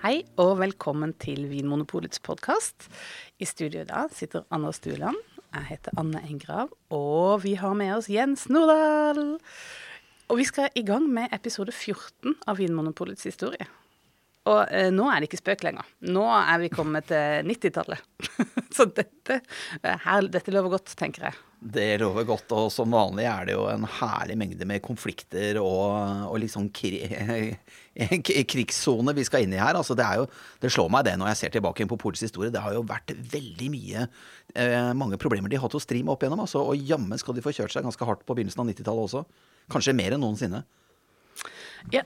Hei og velkommen til Vinmonopolets podkast. I studio i dag sitter Anna Stueland. Jeg heter Anne Engrav, og vi har med oss Jens Nordahl. Og vi skal i gang med episode 14 av Vinmonopolets historie. Og eh, nå er det ikke spøk lenger. Nå er vi kommet til 90-tallet. Så dette, eh, her, dette lover godt, tenker jeg. Det lover godt, og som vanlig er det jo en herlig mengde med konflikter og, og liksom kri krigssone vi skal inn i her. Altså det, jo, det slår meg det når jeg ser tilbake på Polets historie. Det har jo vært veldig mye eh, mange problemer de har hatt å stri med opp igjennom. Altså, og jammen skal de få kjørt seg ganske hardt på begynnelsen av 90-tallet også. Kanskje mer enn noensinne. Ja,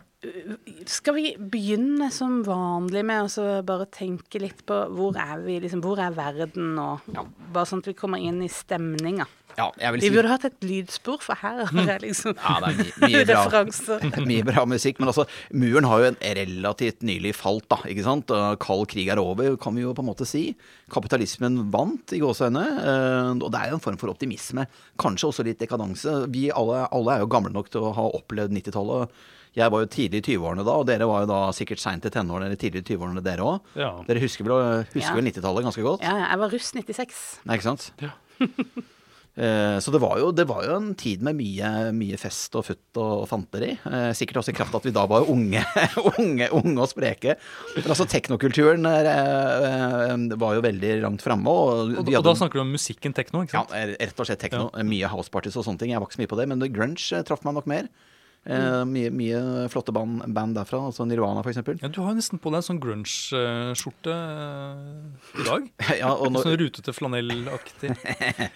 skal vi begynne som vanlig med å bare tenke litt på hvor er vi, liksom, hvor er verden nå? Ja. Bare sånn at vi kommer inn i stemninga. Ja, vi si... burde hatt et lydspor, for her har jeg liksom ja, det er mye, mye referanser. Bra, mye bra musikk. Men altså, muren har jo en relativt nylig falt, da. ikke sant? Kald krig er over, kan vi jo på en måte si. Kapitalismen vant, i gåseøyne. Eh, og det er jo en form for optimisme. Kanskje også litt dekadanse. Vi alle, alle er jo gamle nok til å ha opplevd 90-tallet. Jeg var jo tidlig i 20-årene da, og dere var jo da sikkert seint i tenårene eller tidlig i 20-årene dere òg. Ja. Dere husker vel, husker vel 90-tallet ganske godt? Ja, jeg var russ 96. Nei, ikke sant? Ja. Eh, så det var, jo, det var, jo, en tid med mye, mye fest og futt og fanteri. Eh, sikkert også i kraft av at vi da var unge, unge, unge og spreke. Men altså teknokulturen eh, var jo veldig langt framme. Og, og, og, da snakker du om musikken tekno? ikke sant? Ja, rett og slett tekno. Ja. Mye houseparties og sånne ting. Jeg var ikke så mye på det, men grunge traff meg nok mer. Eh, mye, mye, flotte band, band derfra, altså Nirvana f.eks. Ja, du har jo nesten på deg en sånn grunge-skjorte uh, i dag. ja, og når... Sånn rutete flanellaktig.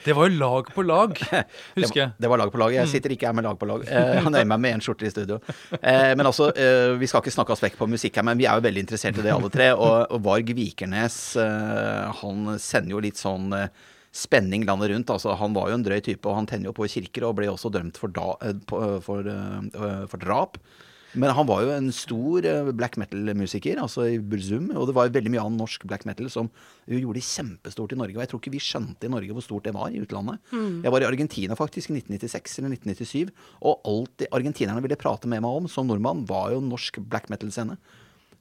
Det var jo lag på lag, husker jeg. Det, det var lag på lag. Jeg mm. sitter ikke her med lag på lag. Eh, jeg nøyer meg med én skjorte i studio. Eh, men altså, eh, vi skal ikke snakke oss vekk på musikk her, men vi er jo veldig interessert i det alle tre. Og, og Varg Vikernes, eh, han sender jo litt sånn spenning landet rundt. Altså, han var jo en drøy type, og han tenner jo på kirker og ble også dømt for, da, eh, eh, for, eh, for drap. Men han var jo en stor black metal-musiker, altså i Burzum. Og det var jo veldig mye annen norsk black metal som gjorde det kjempestort i Norge. Og jeg tror ikke vi skjønte i Norge hvor stort det var i utlandet. Mm. Jeg var i Argentina faktisk i 1996 eller 1997, og alt argentinerne ville prate med meg om som nordmann, var jo norsk black metal-scene.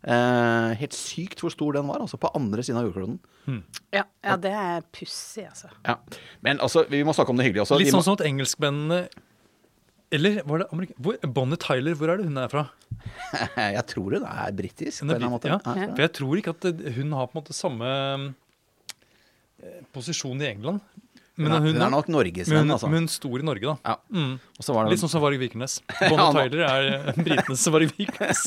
Eh, helt sykt hvor stor den var, altså på andre siden av jordkloden. Hmm. Ja, ja, det er pussig, altså. Ja. Men altså, vi må snakke om det hyggelige også. Litt sånn som at engelskmennene eller var det Amerika hvor, Bonnie Tyler, hvor er det hun er fra? jeg tror hun er britisk. eller annen. Ja. For jeg tror ikke at hun har på en måte samme eh, posisjon i England. Men hun, hun er nok norgesvenn, altså. Men hun stor i Norge, da. Ja. Mm. Det... Litt sånn som Varg Vikernes. Bonnie Tyler er eh, britenes Varg Vikernes.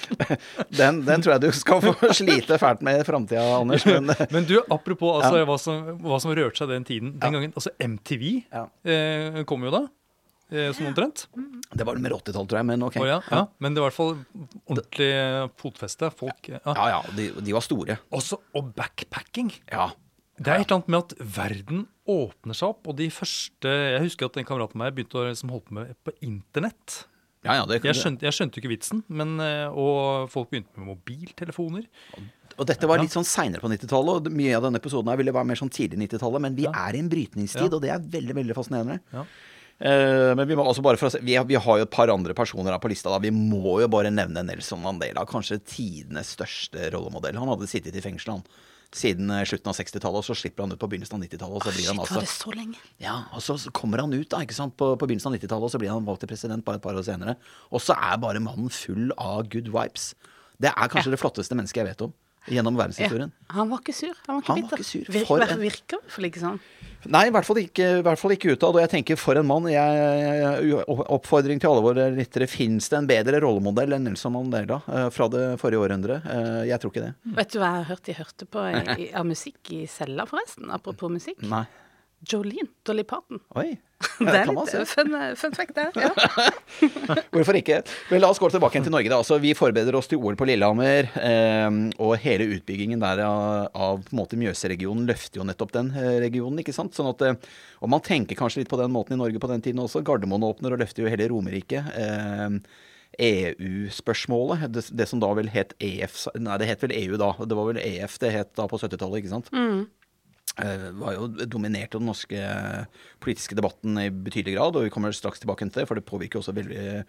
den, den, tror jeg du skal få slite fælt med i framtida, Anders. Men, men, du, apropos altså, ja. hva, som, hva, som, rørte seg den tiden. Den gangen, altså MTV eh, kom jo da. Eh, som omtrent. Det var mer 80-tall, tror jeg. Men ok. Oh, ja, men det var i hvert fall ordentlig fotfeste. Folk Ja, ja, de, de, var store. Også, og backpacking. Ja. Det er et eller annet med at verden åpner seg opp. Og de første Jeg husker at en kamerat av meg begynte å liksom holde på med på internett. Ja, ja, det, jeg, skjønte, jeg skjønte ikke vitsen, men, eh, og folk begynte med mobiltelefoner. Og dette var litt sånn seinere på 90-tallet, og mye av denne episoden her ville være mer sånn tidlig 90-tallet. Men vi ja. er i en brytningstid, og det er veldig veldig fascinerende. Ja. Uh, men vi må også bare for vi vi har, jo et par andre personer her på lista. da Vi må jo bare nevne Nelson Mandela. Kanskje tidenes største rollemodell. Han hadde sittet i fengsel, han siden eh, slutten av 60-tallet, og så slipper han ut på begynnelsen av 90-tallet. Og så blir han altså, det så lenge? Ja, og så kommer han ut da, ikke sant, på, på begynnelsen av 90-tallet, og så blir han valgt til president bare et par år senere. Og så er bare mannen full av good vibes. Det er kanskje ja. det flotteste mennesket jeg vet om gjennom verdenshistorien. Ja. Han var ikke sur. Han var ikke han bitter. Var ikke sur. Vir en... Virker i hvert fall ikke sånn. Nei, i hvert fall ikke, ikke utad. Og jeg tenker for en mann. Jeg, oppfordring til alle våre lyttere. Fins det en bedre rollemodell enn Nelson Mandela uh, fra det forrige århundret? Uh, jeg tror ikke det. Vet du hva jeg har hørt de hørte på i, av musikk i cella, forresten? Apropos musikk. Nei. Jolene, Dolly Parton. Oi. Det er litt fun, fun fact, det. Ja. Hvorfor ikke? Men la oss gå tilbake til Norge. da. Altså, vi forbereder oss til OL på Lillehammer. Eh, og hele utbyggingen der av, av Mjøsregionen løfter jo nettopp den eh, regionen. ikke sant? Sånn at, eh, Og man tenker kanskje litt på den måten i Norge på den tiden også. Gardermoen åpner og løfter jo hele Romerike. Eh, EU-spørsmålet, det, det, som da vel het EF Nei, det het vel EU da. Det var vel EF det het da på 70-tallet, ikke sant? Mm. Eh, var jo dominerte den norske politiske debatten i betydelig grad, og vi kommer straks tilbake til det, for det påvirker også veldig,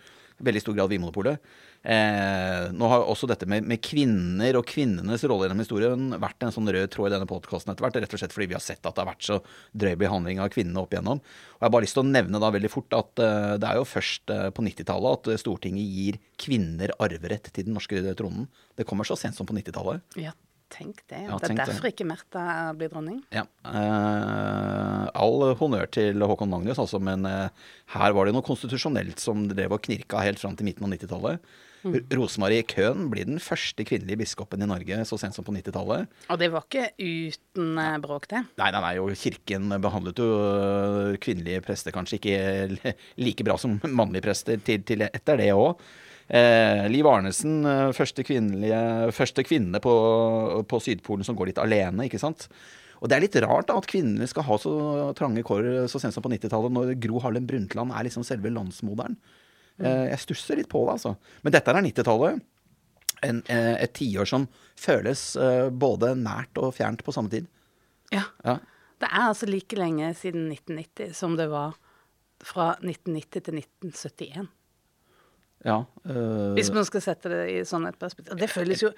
veldig stor grad Vinmonopolet. Eh, nå har også dette med, med, kvinner og kvinnenes rolle gjennom historien vært en sånn rød tråd i denne podkasten etter hvert, rett og slett fordi vi har sett at det har vært så drøy behandling av kvinnene opp igjennom. Og jeg har bare lyst til å nevne da veldig fort at eh, det er jo først eh, på 90-tallet at Stortinget gir kvinner arverett til den norske tronen. Det kommer så sent som på 90-tallet. Ja, Tenk det. Ja, det er derfor det. ikke Märtha blir dronning. Ja. Eh, all honnør til Håkon Magnus, altså, men eh, her var det noe konstitusjonelt som drev og knirka helt fram til midten av 90-tallet. Mm. Rosemarie Köhn blir den første kvinnelige biskopen i Norge så sent som på 90-tallet. Og det var ikke uten eh, bråk, det? Nei, nei, nei. Og kirken behandlet jo eh, kvinnelige prester kanskje ikke like bra som mannlige prester til, til etter det òg. Eh, Liv Arnesen, eh, første, første kvinne på, på, Sydpolen som går litt alene, ikke sant. Og det er litt rart da, at kvinner skal ha så trange kår så sent som på 90-tallet, når Gro Harlem Brundtland er liksom selve landsmoderen. Eh, jeg stusser litt på det, altså. Men dette er 90-tallet. Eh, et tiår som føles eh, både nært og fjernt på samme tid. Ja. ja. Det er altså like lenge siden 1990 som det var fra 1990 til 1971. Ja, øh, Hvis man skal sette det i sånn et perspektiv. Det føles jo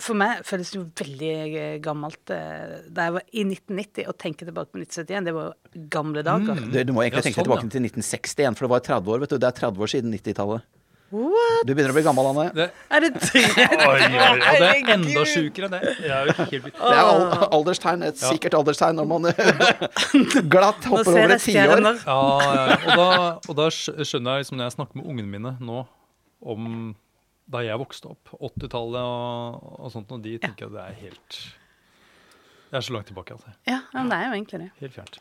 for meg føles det jo veldig eh, gammelt. Eh, da jeg var i 1990 og tenker tilbake på 1971, det var jo gamle dager. Mm, du, du, må egentlig ja, tenke sånn, tilbake ja. til 1961, for det var 30 år, vet du. Det er 30 år siden 90-tallet. What? Du begynner å bli gammel, Anne. Det, er det tre? oi, oi, og det er enda sjukere, det. Er, det er alderstegn. Et sikkert alderstegn når man glatt hopper over et tiår. Ja, ja, og da, og da skjønner jeg, liksom, når jeg snakker med ungene mine nå om da jeg vokste opp, 80-tallet og, og, sånt, og de tenker ja. at det er helt Det er så langt tilbake, altså. Ja, men det er jo egentlig det. Helt fjernt.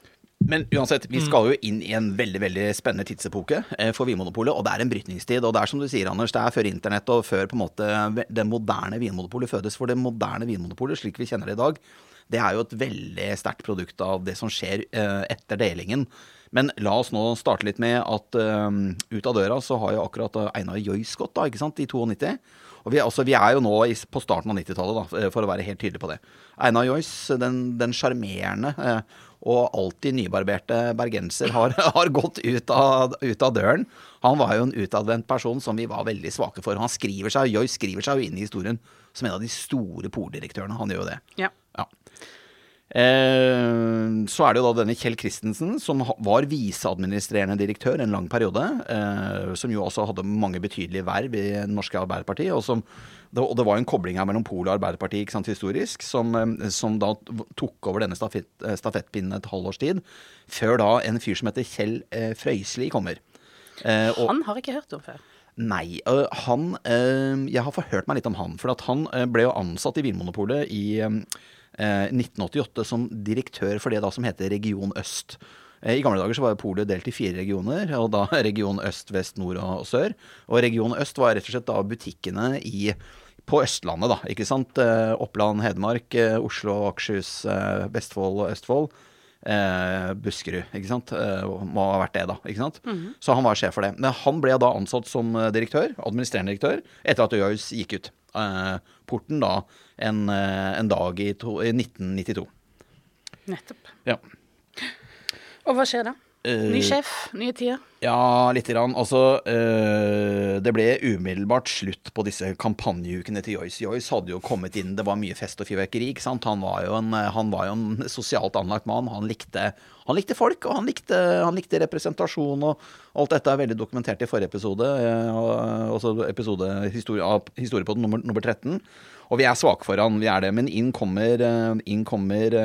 Men uansett, vi skal jo inn i en veldig veldig spennende tidsepoke eh, for Vinmonopolet. Og det er en brytningstid. Og det er som du sier, Anders, det er før internett og før på en måte det moderne Vinmonopolet fødes. For det moderne Vinmonopolet, slik vi kjenner det i dag, det er jo et veldig sterkt produkt av det som skjer eh, etter delingen. Men la oss nå starte litt med at um, ut av døra så har jo akkurat Einar Joyce gått, da, ikke sant, i 92. Og vi, altså, vi er jo nå på starten av 90-tallet, uh, for å være helt tydelig på det. Einar Joyce, den sjarmerende og alltid nybarberte bergenser, har, har gått ut av, ut av, døren. Han var jo en utadvendt person som vi var veldig svake for. Han skriver seg, Joyce skriver seg jo inn i historien som en av de store poldirektørene. Han gjør jo det. Ja. Eh, så er det jo da denne Kjell Christensen, som var viseadministrerende direktør en lang periode. Eh, som jo også hadde mange betydelige verv i Norske Arbeiderpartiet. Og, som, og det var jo en kobling her mellom Polet og Arbeiderpartiet ikke sant, historisk, som, eh, som, da tok over denne stafett, stafettpinnen et halvårs tid. Før da en fyr som heter Kjell Frøysli kommer. Og, han har ikke hørt om før. Nei. han Jeg har forhørt meg litt om han. For han ble jo ansatt i Vinmonopolet i 1988 eh, som direktør for det da som heter Region Øst. Eh, I gamle dager så var polet delt i fire regioner, og da region øst, vest, nord og sør. Og region øst var rett og slett da butikkene i, på Østlandet, da. Ikke sant. Eh, Oppland, Hedmark, Oslo, Akershus, Vestfold og Østfold. Eh, Buskerud, ikke sant. Eh, må ha vært det, da. ikke sant? Mm -hmm. Så han var sjef for det. Men han ble da ansatt som direktør, administrerende direktør, etter at Øyahus gikk ut. Eh, porten da en, eh, en dag i, to, i 1992. Nettopp. Ja. Og hva skjer da? Ny eh, sjef, nye tider? Ja, lite grann. Altså, det ble umiddelbart slutt på disse kampanjeukene til Joyce. Joyce hadde jo kommet inn, det var mye fest og fyrverkeri. ikke sant? Han var jo en, var jo en sosialt anlagt mann. Han likte, han likte folk, og han likte, han likte, representasjon. og Alt dette er veldig dokumentert i forrige episode, også episode historie, historie på nummer, nummer 13. Og vi er svake for han, vi er det. Men inn kommer, inn kommer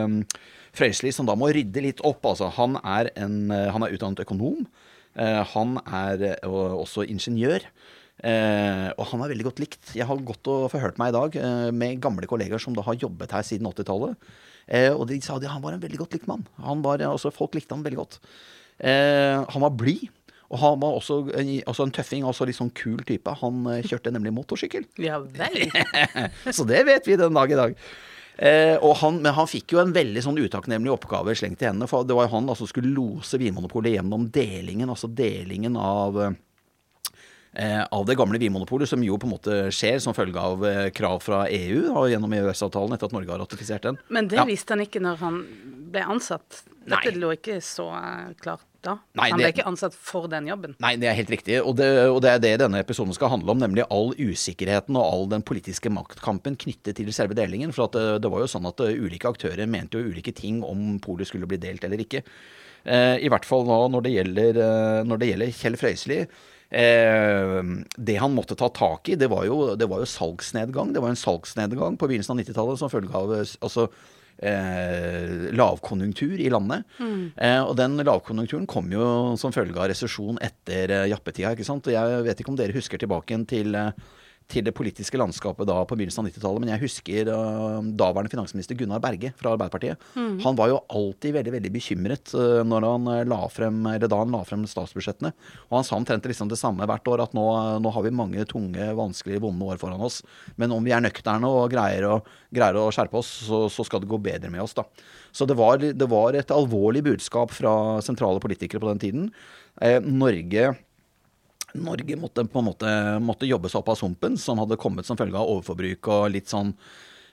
Frøysli, som da må rydde litt opp. Altså, han, er en, eh, han er utdannet økonom. Eh, han er eh, også ingeniør. og han er veldig godt likt. Jeg har gått og forhørt meg i dag med gamle kollegaer som da har jobbet her siden 80-tallet. og de sa at han var en veldig godt likt mann. Han var, altså, folk likte han veldig godt. han var blid. Og han var også, også en tøffing, også litt sånn kul type. Han kjørte nemlig motorsykkel. Ja vel. Så det vet vi den dag i dag. Eh, han, men han fikk jo en veldig sånn utakknemlig oppgave slengt i hendene. For det var jo han som altså, skulle lose Vinmonopolet gjennom delingen, altså delingen av eh, av det gamle vinmonopolet, som jo på en måte skjer som følge av eh, krav fra EU og gjennom EØS-avtalen etter at Norge har ratifisert den. Men det Ja. visste han ikke når han ble ansatt. Dette lå ikke så eh, klart da. Nei, han ble det- ikke ansatt for den jobben. Nei, det er helt riktig. Og det, og det er det denne episoden skal handle om, nemlig all usikkerheten og all den politiske maktkampen knyttet til selve delingen. For at det, det var jo sånn at eh, ulike aktører mente jo ulike ting om polet skulle bli delt eller ikke. Eh, I hvert fall nå når det gjelder, eh, når det gjelder Kjell Frøysli. Eh, det han måtte ta tak i, det var, jo, det var jo salgsnedgang. Det var en salgsnedgang på begynnelsen av 90-tallet som følge av eh, altså, eh, lavkonjunktur i landet. Eh, og den lavkonjunkturen kom jo som følge av resesjon etter eh, jappetida. ikke sant? Og jeg vet ikke om dere husker tilbake til eh, til det politiske landskapet da på begynnelsen av 90-tallet. Men jeg husker uh, daværende finansminister Gunnar Berge fra Arbeiderpartiet. Han var jo alltid veldig veldig bekymret uh, når han uh, la frem, eller da han la frem statsbudsjettene. Og han sa omtrent liksom det samme hvert år, at nå, nå har vi mange tunge, vanskelige, vonde år foran oss. Men om vi er nøkterne og greier å, greier å skjerpe oss, så, så skal det gå bedre med oss, da. Så det var, det var et alvorlig budskap fra sentrale politikere på den tiden. Eh, Norge Norge måtte på en måte måtte jobbe seg opp av sumpen, som hadde kommet som følge av overforbruk og litt sånn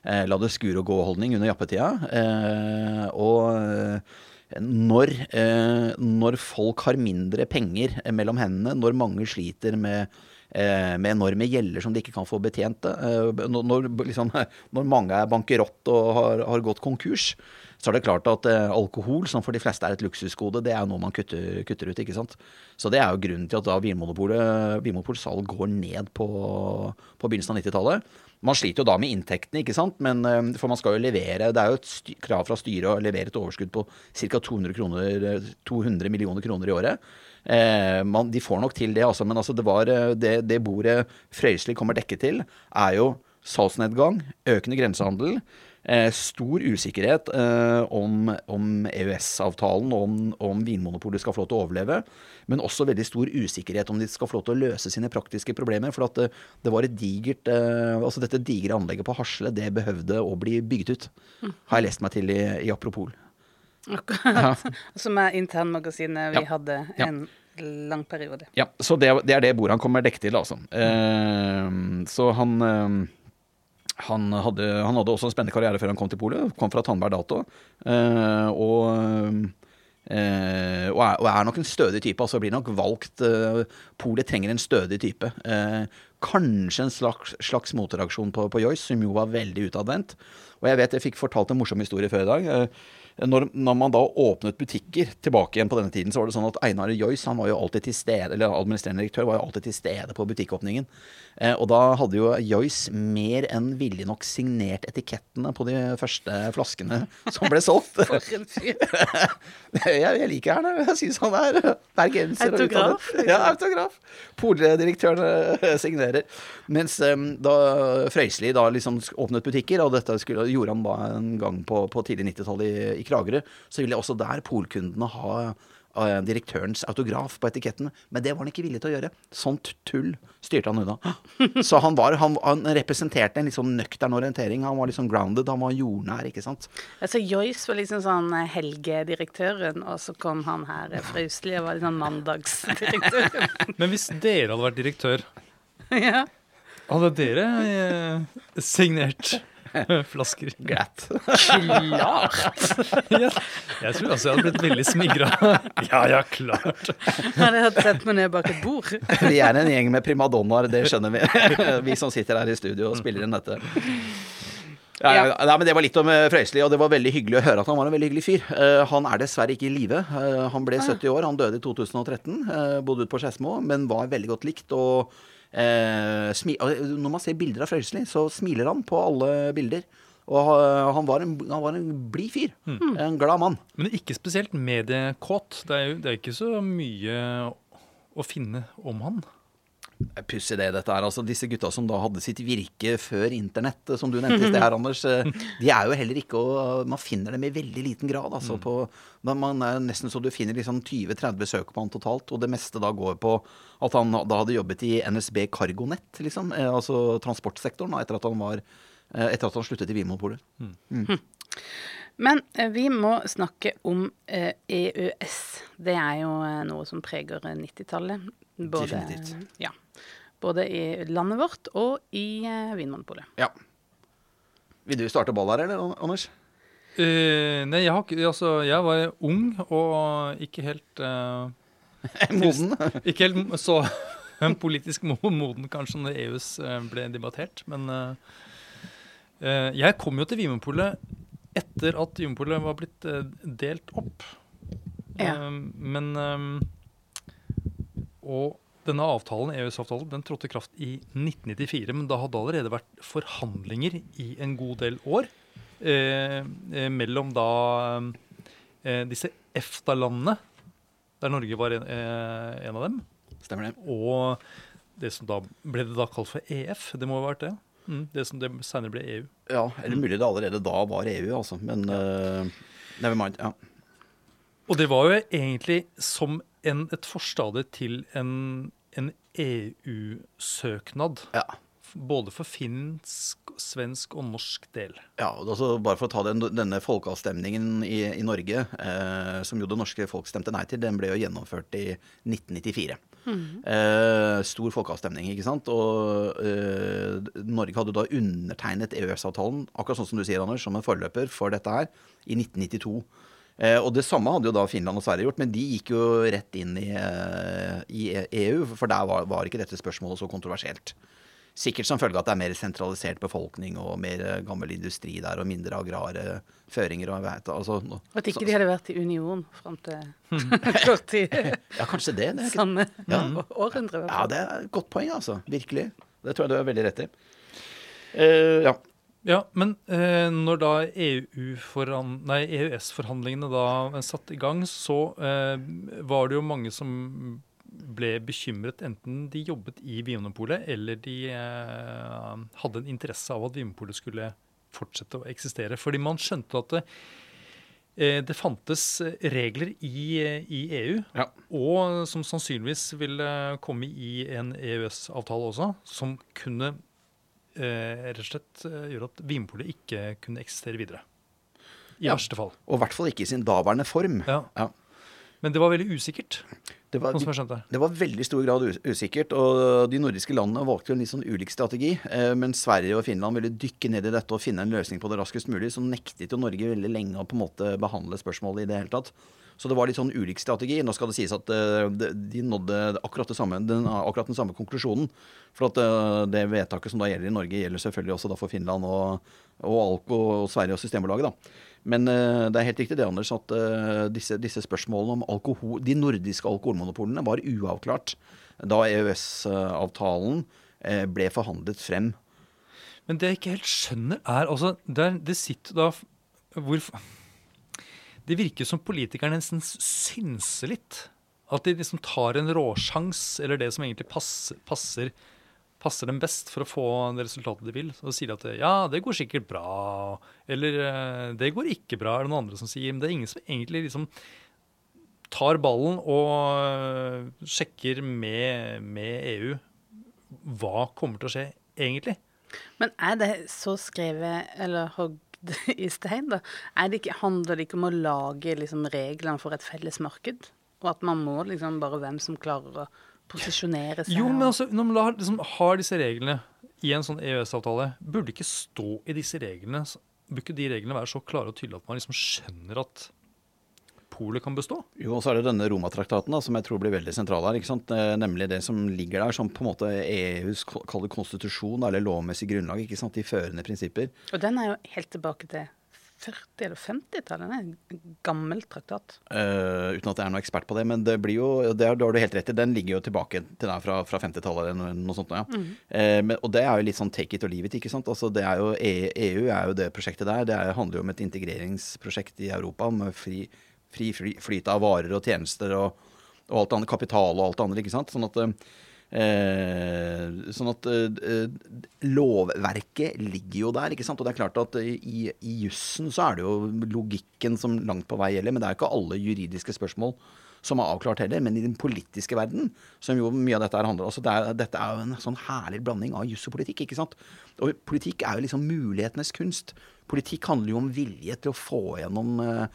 eh, la det skure og gå-holdning under jappetida. Eh, og eh, når, eh, når folk har mindre penger eh, mellom hendene, når mange sliter med eh, med enorme gjelder som de ikke kan få betjent. Når, når, liksom, når mange er bankerott og har, har gått konkurs, så er det klart at eh, alkohol, som for de fleste er et luksusgode, det er noe man kutter, kutter ut. ikke sant? Så det er jo grunnen til at da Vinmonopolets salg går ned på, på begynnelsen av 90-tallet. Man sliter jo da med inntektene, ikke sant? Men, eh, for man skal jo levere Det er jo et krav fra styret å levere et overskudd på ca. 200, eh, 200 millioner kroner i året. Eh, man, de får nok til det, altså, men altså det, var, eh, det, det bordet Frøysli kommer dekket til, er jo salgsnedgang, økende grensehandel, eh, stor usikkerhet eh, om, om EØS-avtalen og om, om Vinmonopolet skal få lov til å overleve, men også veldig stor usikkerhet om de skal få lov til å løse sine praktiske problemer. For det, det var et digert eh, Altså dette digre anlegget på Hasle, det behøvde å bli bygget ut, har jeg lest meg til i, i Apropol. Akkurat. Som er internmagasinet vi Ja. hadde Ja. en lang periode. Ja, så det, det er det bordet han kommer dekket til, altså. Eh, så han eh, han hadde, han hadde også en spennende karriere før han kom til Polet. Kom fra Tandberg Dato. eh, og, eh, og, er, og er nok en stødig type. Altså blir nok valgt eh, Polet trenger en stødig type. Eh, kanskje en slags, slags motreaksjon på, på Joyce, som jo var veldig utadvendt. Og jeg vet jeg fikk fortalt en morsom historie før i dag. Eh, når, når man da åpnet butikker tilbake igjen på denne tiden, så var det sånn at Einar Joyce han var jo alltid til stede, eller administrerende direktør var jo alltid til stede på butikkåpningen. Eh, og da hadde jo Joyce mer enn villig nok signert etikettene på de første flaskene som ble solgt. For en fyr. jeg, jeg liker han. Jeg syns han er bergenser. Autograf. Ja, autograf. Poldirektøren eh, signerer. Mens eh, da Frøysli da liksom åpnet butikker, og dette skulle, gjorde han da en gang på, på tidlig 90-tallet i, i Kragerø, så ville også der polkundene ha eh, direktørens autograf på etiketten. Men det var han ikke villig til å gjøre. Sånt tull styrte han unna. Så han, var, han, han representerte en litt sånn nøktern orientering. Han var litt sånn grounded, han var jordnær, ikke sant. Altså Joyce var liksom sånn eh, helgedirektøren, og så kom han her eh, Frøysli og var litt sånn mandagsdirektøren. Men hvis dere hadde vært direktør, ja. hadde dere signert flasker? Glatt. Klart! Ja, jeg tror også jeg hadde blitt veldig smigra. Ja, ja, klart. Hadde jeg sett meg ned bak et bord. Vi er en gjeng med primadonnaer, det skjønner vi. Vi som sitter her i studio og spiller inn dette. Ja, ja, nei, men Det var litt om eh, Frøysli, og det var veldig hyggelig å høre at han var en veldig hyggelig fyr. Uh, han er dessverre ikke i live. Uh, han ble 70 år, han døde i 2013. Uh, bodde ute på Skedsmo, men var veldig godt likt. og eh, smi Når man ser bilder av Frelsesli, så smiler han på alle bilder. Og han var en, han var en blid fyr. En glad mann. Men ikke spesielt mediekåt. Det er jo det er ikke så mye å finne om han. Pussig det, dette er altså disse gutta som da hadde sitt virke før internett, som du nevnte i sted her, Anders. eh, De er jo heller ikke å Man finner dem i veldig liten grad. altså på Man er nesten så du finner liksom 20-30 søk på han totalt, og det meste da går på at han da hadde jobbet i NSB Cargonet, liksom. eh, Altså transportsektoren, da, etter at han var eh, etter at han sluttet i Vinmonopolet. Men eh, vi må snakke om eh, EØS. Det er jo eh, noe som preger eh, 90-tallet. Både, Definitivt. Ja, både i landet vårt og i eh, Vinmonopolet. Ja. Vil du starte ball her, eller, Anders? Uh, nei, jeg, har, altså, jeg var ung og ikke helt uh, Moden? Ikke helt så politisk moden kanskje når EUs ble debattert, men uh, eh, jeg kom jo til Vinmonopolet etter at Vinmonopolet var blitt delt opp. Ja. Eh, men Og denne avtalen, EØS-avtalen, den trådte i kraft i 1994, men da hadde det allerede vært forhandlinger i en god del år eh, eh, mellom da eh, disse EFTA-landene, der Norge var en, eh, en av dem, Stemmer det. og det som da ble det da kalt for EF. Det må ha vært det. Mm, det som det senere ble EU. Ja, eller mulig det allerede da var EU, altså. Men uh, never mind. Ja. Og det var jo egentlig som en, et forstadie til en, en EU-søknad. ja. Både for finsk, svensk og norsk del. Ja, og altså Bare for å ta den, denne folkeavstemningen i, i Norge, eh, som jo det norske folk stemte nei til, den ble jo gjennomført i 1994. Eh, stor folkeavstemning, ikke sant. Og eh, Norge hadde da undertegnet EØS-avtalen, akkurat sånn som du sier, Anders, som en forløper for dette her, i 1992. Eh, og det samme hadde jo da Finland og Sverige gjort, men de gikk jo rett inn i, eh, i EU, for der var, var ikke dette spørsmålet så kontroversielt. Sikkert som følge av at det er mer sentralisert befolkning og mer eh, gammel industri der, og mindre agrare føringer. og vet, altså, no, At ikke så- de hadde vært i union fram til kort tid. Ja, kanskje det. det ikke, Samme Ja. århundre. ja, det er et godt poeng, altså. Virkelig. Det tror jeg du har veldig rett i. Uh, ja. Ja, men eh, når da EØS-forhandlingene da satt i gang, så eh, var det jo mange som ble bekymret, enten de jobbet i Vinmonopolet eller de eh, hadde en interesse av at Vinmonopolet skulle fortsette å eksistere. Fordi man skjønte at det, eh, det fantes regler i, i EU, Ja. og som sannsynligvis ville komme i en EØS-avtale også, som kunne rett og slett gjorde at Vinpolet ikke kunne eksistere videre. I Ja. verste fall. Og i hvert fall ikke i sin daværende form. Ja. Ja. Men det var veldig usikkert, Det var, sånn. Det var veldig stor grad usikkert, og de nordiske landene valgte jo en litt sånn ulik strategi. Eh, men Sverige og Finland ville dykke ned i dette og finne en løsning på det raskest mulig. Så nektet jo Norge veldig lenge å på en måte behandle spørsmålet i det hele tatt. Så det var litt sånn ulik strategi. Nå skal det sies at eh, de de nådde akkurat, det samme, den, akkurat den samme konklusjonen. For at eh, det vedtaket som da gjelder i Norge, gjelder selvfølgelig også da for Finland og, og Alko og Sverige og Systembolaget. da. Men eh, det er helt riktig det, Anders, at eh, disse, disse spørsmålene om alkohol, de nordiske alkoholmonopolene var uavklart da EØS-avtalen eh, ble forhandlet frem. Men det jeg ikke helt skjønner, er altså Det, er- det sitter da Hvorfor Det virker som politikerne nesten synser litt. At de liksom tar en råsjans, eller det som egentlig passer, passer, passer dem best for å få det resultatet de vil. Så sier de at ja, det går sikkert bra, eller eh, det går ikke bra, er det noen andre som sier. Men det er ingen som egentlig liksom tar ballen og øh, sjekker med, med EU hva kommer til å skje egentlig. Men er det så skrevet eller hogd i stein, da? Det ikke, handler det ikke om å lage liksom, reglene for et felles marked? Og at man må liksom bare hvem som klarer å posisjonere seg? Jo, men altså, når man da liksom har disse reglene i en sånn EØS-avtale, burde ikke stå i disse reglene Burde ikke de reglene være så klare og tydelige at man liksom skjønner at polet kan bestå? Jo, og så er det denne Romatraktaten da, som jeg tror blir veldig sentral her. ikke sant? Eh, Nemlig det som ligger der som på en måte EUs konstitusjon, eller lovmessig grunnlag. ikke sant? De førende prinsipper. Og den er jo helt tilbake til 40- eller 50-tallet. Den er en gammel traktat. Uh, uten at jeg er noen ekspert på det, men det blir jo, det har, du helt rett i. Den ligger jo tilbake til deg fra, fra 50-tallet eller noe, sånt. Ja. Eh, men, og det er jo litt sånn take it or leave it. ikke sant? Altså, det er jo, E- EU er jo det prosjektet der. Det er, handler jo om et integreringsprosjekt i Europa med fri, fri fly, flyt av varer og tjenester og, og alt annet, kapital og alt annet. ikke sant? Sånn at Eh, sånn at eh, lovverket ligger jo der, ikke sant. Og det er klart at i, i jussen så er det jo logikken som langt på vei gjelder, men det er jo ikke alle juridiske spørsmål som er avklart heller, men i den politiske verden, som jo mye av dette her handler om altså det Dette er jo en sånn herlig blanding av juss og politikk, ikke sant. Og politikk er jo liksom mulighetenes kunst. Politikk handler jo om vilje til å få gjennom uh,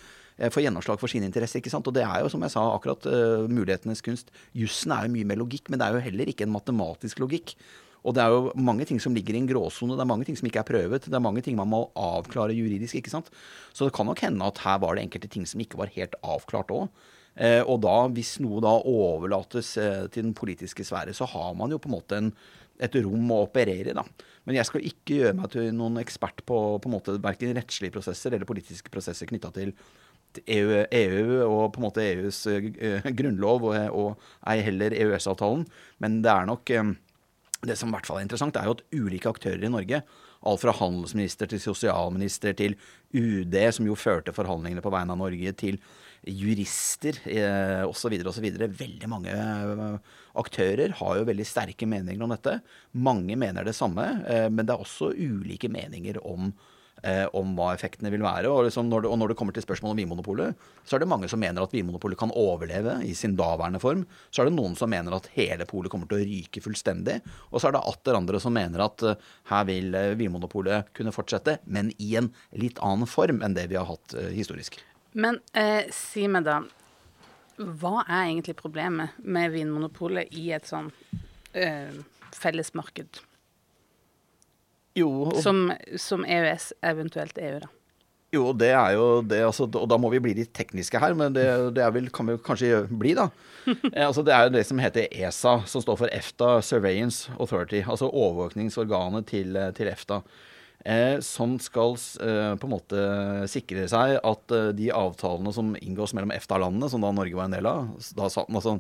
få gjennomslag for sine interesser. ikke sant? Og det er jo, som jeg sa, akkurat uh, mulighetenes kunst. Jussen er jo mye mer logikk, men det er jo heller ikke en matematisk logikk. Og det er jo mange ting som ligger i en gråsone. Det er mange ting som ikke er prøvet. Det er mange ting man må avklare juridisk. ikke sant? Så det kan nok hende at her var det enkelte ting som ikke var helt avklart òg. Eh, og da, hvis noe da overlates eh, til den politiske sfære, så har man jo på en måte en, et rom å operere i. da. Men jeg skal ikke gjøre meg til noen ekspert på, på en måte verken rettslige prosesser eller politiske prosesser knytta til EU, EU, og på en måte EUs uh, grunnlov, og, ei heller EØS-avtalen. Men det er nok um, Det som i hvert fall er interessant, er jo at ulike aktører i Norge, alt fra handelsminister til sosialminister til UD, som jo førte forhandlingene på vegne av Norge, til jurister eh, osv. osv. Veldig mange eh, aktører har jo veldig sterke meninger om dette. Mange mener det samme, eh, men det er også ulike meninger om, eh, om hva effektene vil være. Og, liksom når det, og, når det, kommer til spørsmålet om Vinmonopolet, så er det mange som mener at Vinmonopolet kan overleve i sin daværende form. Så er det noen som mener at hele polet kommer til å ryke fullstendig. Og så er det atter andre som mener at uh, her vil uh, Vinmonopolet kunne fortsette, men i en litt annen form enn det vi har hatt uh, historisk. Men eh, si meg da, hva er egentlig problemet med Vinmonopolet i et sånn eh, fellesmarked? Jo, som, som EØS, eventuelt EU, da. Jo, det er jo det, altså, og da må vi bli litt tekniske her, men det, det vel, kan vi kanskje bli, da. Eh, altså, det er jo det som heter ESA, som står for EFTA Surveillance Authority. Altså overvåkningsorganet til, til EFTA. Eh, som skal eh, på en måte sikre seg at eh, de avtalene som inngås mellom EFTA-landene, som da Norge var en del av altså,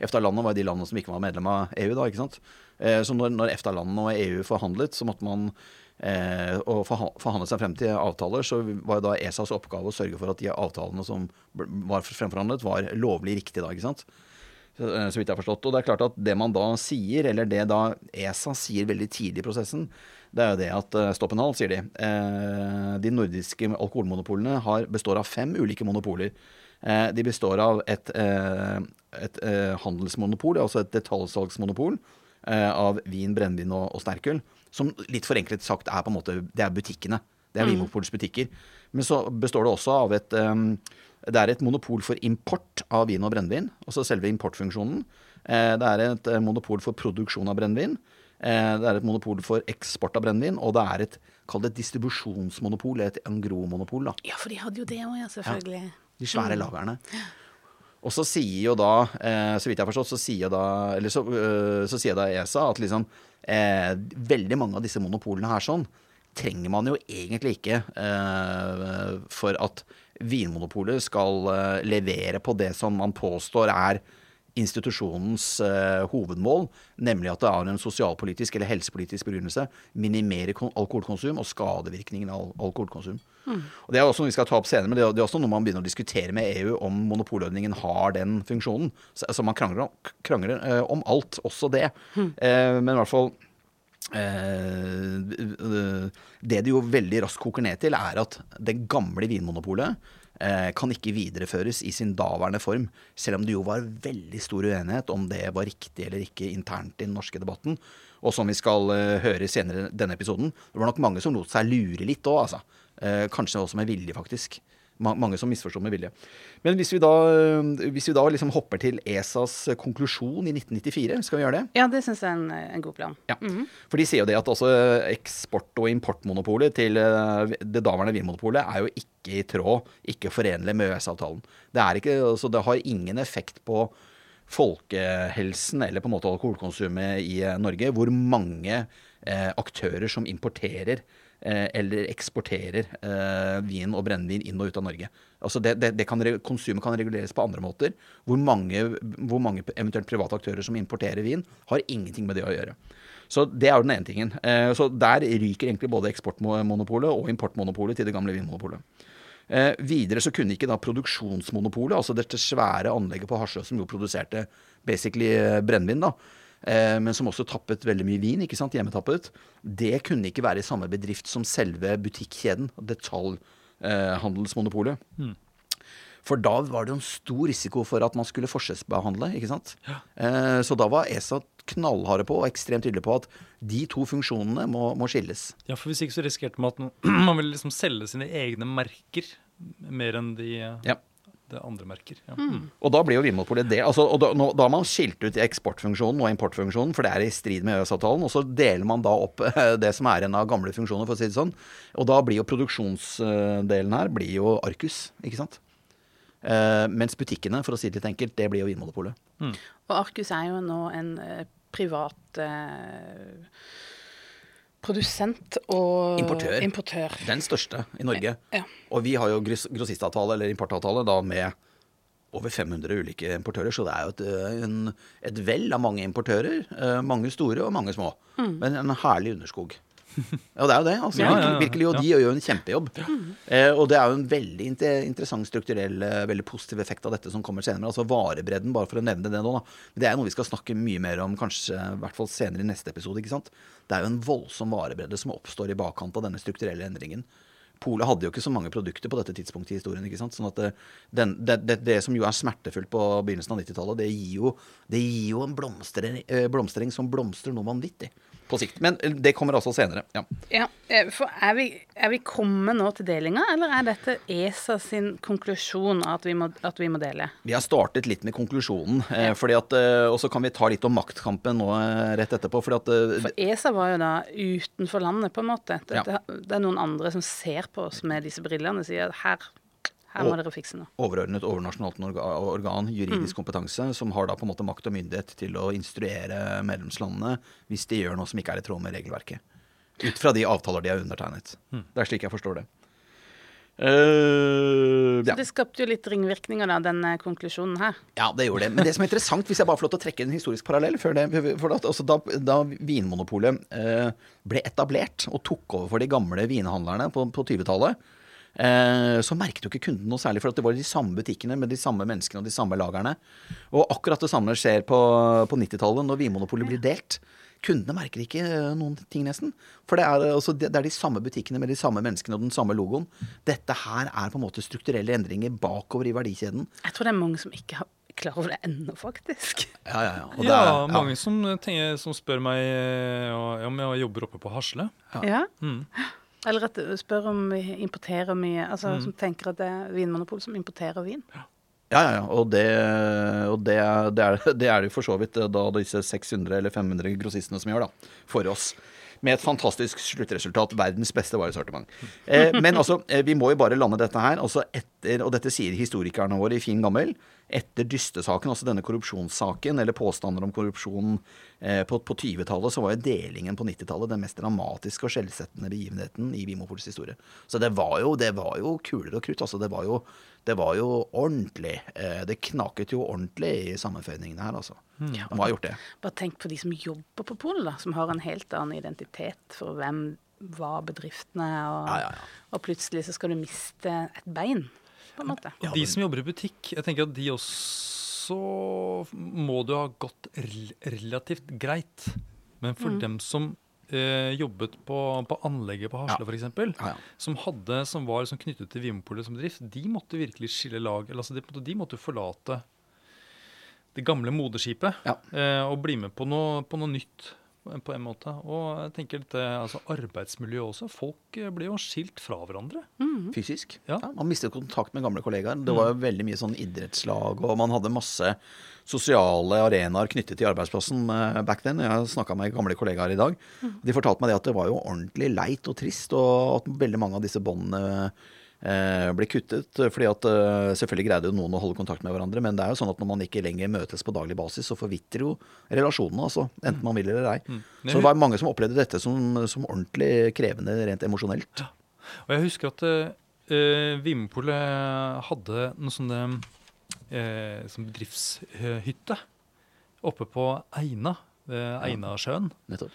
EFTA-landene var de landene som ikke var medlem av EU da, ikke sant. Eh, så når, EFTA-landene og EU forhandlet, så måtte man eh, og forhandle seg frem til avtaler, så var da ESAs oppgave å sørge for at de avtalene som var fremforhandlet, var lovlig riktige da, ikke sant. Så, eh, vidt jeg har forstått. Og det er klart at det man da sier, eller det da ESA sier veldig tidlig i prosessen, det er jo det at stopp en hal, sier de. De nordiske alkoholmonopolene har, består av fem ulike monopoler. De består av et, et handelsmonopol, altså et detaljsalgsmonopol av vin, brennevin og, og sterkøl. Som litt forenklet sagt er på en måte Det er butikkene. Det er mm. Vinmonopolets butikker. Men så består det også av et um, Det er et monopol for import av vin og brennevin. Altså selve importfunksjonen. det er et monopol for produksjon av brennevin. Eh, det er et monopol for eksport av brennevin, og det er et kall det distribusjonsmonopol, et engro-monopol. Ja, for de hadde jo det òg, ja, selvfølgelig. Ja, de svære mm. Og så sier jo da, eh, så vidt jeg har forstått, så sier da, så, øh, så sier da ESA at liksom eh, veldig mange av disse monopolene her sånn trenger man jo egentlig ikke eh, for at Vinmonopolet skal eh, levere på det som man påstår er institusjonens eh, hovedmål, nemlig at det har en sosialpolitisk eller helsepolitisk begrunnelse, minimere alkoholkonsum og skadevirkningen av alkoholkonsum. Mm. Og Det er også noe vi skal ta opp senere, men det er, også noe man begynner å diskutere med EU om monopolordningen har den funksjonen. Så, altså Man krangler, krangler eh, om alt, også det. Mm. Eh, men i hvert fall det det jo veldig raskt koker ned til, er at det gamle Vinmonopolet Eh, kan ikke videreføres i sin daværende form, selv om det jo var veldig stor uenighet om det var riktig eller ikke internt i den norske debatten. Og som vi skal uh, høre senere denne episoden, det var nok mange som lot seg lure litt òg, altså. Uh, kanskje også med vilje, faktisk mange som misforstår med vilje. Men hvis vi da, hvis vi da liksom hopper til ESAs konklusjon i 1994, skal vi gjøre det? Ja, det syns jeg er en, en, god plan. Ja. Mm -hmm. For de sier jo det at også eksport- og importmonopolet til eh, det daværende Vinmonopolet er jo ikke i tråd, ikke forenlig med EØS-avtalen. Det, altså det har ingen effekt på folkehelsen eller på en måte alkoholkonsumet i eh, Norge, hvor mange eh, aktører som importerer Eh, eller eksporterer eh, vin og brennevin inn og ut av Norge. Altså det, det, det kan, konsumet kan reguleres på andre måter. Hvor mange, hvor mange, eventuelt private aktører som importerer vin, har ingenting med det å gjøre. Så Det er jo den ene tingen. Eh, så Der ryker egentlig både eksportmonopolet og importmonopolet til det gamle Vinmonopolet. Eh, videre så kunne ikke da produksjonsmonopolet, altså dette svære anlegget på Harsø som jo produserte basically eh, brennevin, da, Eh, men som også tappet veldig mye vin, ikke sant, hjemmetappet, det kunne ikke være i samme bedrift som selve butikkjeden, detaljhandelsmonopolet. Mm. For da var det jo en stor risiko for at man skulle forskjellsbehandle, ikke sant. Eh, så da var ESA knallharde på og ekstremt tydelig på at de to funksjonene må, må skilles. Ja, for hvis ikke så risikerte man at man, man ville liksom selge sine egne merker mer enn de Ja. Det andre merker. Ja. Mm. Og da blir jo Vinmonopolet det. Altså, og da, nå, da har man skilt ut eksportfunksjonen og importfunksjonen, for det er i strid med EØS-avtalen. Og så deler man da opp eh, det som er en av gamle funksjoner, for å si det sånn. Og da blir jo produksjonsdelen her blir jo Arcus, ikke sant. Eh, mens butikkene, for å si det litt enkelt, det blir jo Vinmonopolet. Og Arcus er jo nå en eh, privat eh, produsent og Importør. importør. Den største i Norge. Ja. Og vi har jo grossistavtale, eller importavtale, da med over 500 ulike importører. Så det er jo et, øh, en, et vell av mange importører. øh, Mange store og mange små. Men en herlig underskog. Ja, det er jo det. altså virkelig, virkelig, Og de gjør jo en kjempejobb. Eh, og det er jo en veldig interessant strukturell, eh, veldig positiv effekt av dette som kommer senere. Altså varebredden, bare for å nevne det nå. da. Det er noe vi skal snakke mye mer om kanskje i hvert fall senere i neste episode. ikke sant? Det er jo en voldsom varebredde som oppstår i bakkant av denne strukturelle endringen. Polet hadde jo ikke så mange produkter på dette tidspunktet i historien. ikke sant? Sånn at det, den, det, det, det som jo er smertefullt på begynnelsen av 90-tallet, det, gir jo- det gir jo en blomstring, eh, blomstring som blomstrer noe vanvittig på sikt. Men eh, det kommer altså senere. ja. Ja, eh, for er vi, er vi kommet nå til delinga, eller er dette ESA sin konklusjon at vi må, at vi må dele? Vi har startet litt med konklusjonen, ja. fordi at, eh, og så kan vi ta litt om maktkampen nå eh, rett etterpå. fordi at eh, For ESA var jo da utenfor landet, på en måte. Dette, Det er noen andre som ser på oss med disse brillene og sier her, her må Og- dere fikse noe. overordnet overnasjonalt organ, juridisk kompetanse, som har da på en måte makt og myndighet til å instruere medlemslandene hvis de gjør noe som ikke er i tråd med regelverket. Ut fra de avtaler de har undertegnet. Det er slik jeg forstår det. Uh, ja. Så det skapte jo litt ringvirkninger, da, denne konklusjonen her. ja, det gjorde det. Men det som er interessant, hvis jeg bare får lov til å trekke en historisk parallell før det, for at, altså, da, da Vinmonopolet uh, ble etablert og tok over for de gamle vinhandlerne på, på 20-tallet, eh, så merket jo ikke kunden noe særlig, for at det var de samme butikkene med de samme menneskene og de samme lagerne. Og akkurat det samme skjer på, på 90-tallet, når Vinmonopolet blir delt. Kundene merker ikke eh, noen ting, nesten. For det er, eh, altså, det er de samme butikkene med de samme menneskene og den samme logoen. Dette her er på en måte strukturelle endringer bakover i verdikjeden. Jeg tror det er mange som ikke har klar over det ennå, faktisk. Ja, ja, ja. Og det Ja, er- mange som, tenker, som spør meg eh, om jeg jobber oppe på Hasle. Ja. Mm. Eller at spør om vi importerer mye. Altså som tenker at det er Vinmonopol som importerer vin. Ja, ja, ja. Og, det, og det, det, er, det det jo for så vidt eh, da disse 600 eller 500 grossistene som gjør, da. For oss. Med et fantastisk sluttresultat. Verdens beste varesortiment. Eh, men altså, eh, vi må jo bare lande dette her. Altså etter, og dette sier historikerne våre i fin gammel. Etter dystesaken, altså denne korrupsjonssaken, eller påstander om korrupsjon på, på 20-tallet, så var jo delingen på 90-tallet den mest dramatiske og skjellsettende begivenheten i Vimopols historie. Så det var jo, det var jo kuler og krutt. Altså, det var jo, det var jo ordentlig. Eh, det knaket jo ordentlig i sammenføyningene her, altså. De har gjort det. Bare tenk på de som jobber på polet, da, som har en helt annen identitet for hvem var bedriftene, og, Ja, ja, ja. og plutselig så skal du miste et bein, på en måte. Og de som jobber i butikk, jeg tenker at de også må det ha gått rel relativt greit. Men for dem som eh, jobbet på, på anlegget på Hasle Ja. f.eks., Ja, ja. som, hadde, som var som knyttet til Vinmopolet som drift, de måtte virkelig skille lag. eller Altså de, de måtte forlate det gamle moderskipet Ja. eh, og bli med på noe, på noe nytt. På en måte. Og jeg tenker at eh, altså arbeidsmiljø også. Folk eh, blir jo skilt fra hverandre. Fysisk. Ja. Ja, man mistet kontakt med gamle kollegaer. Det var jo veldig mye sånn idrettslag, og man hadde masse sosiale arenaer knyttet til arbeidsplassen eh, back then. Jeg har snakka med gamle kollegaer i dag. De fortalte meg det at det var jo ordentlig leit og trist, og at veldig mange av disse båndene ble kuttet. Fordi at eh, selvfølgelig greide jo noen å holde kontakt med hverandre, men det er jo sånn at når man ikke lenger møtes på daglig basis, så forvitrer jo relasjonene, altså. Enten man vil eller ei. Så det var mange som opplevde dette som, som ordentlig krevende rent emosjonelt. Og jeg husker at uh, Vinmopolet hadde noe sånne uh, som bedriftshytte oppe på Eina, ved Einasjøen. Ja,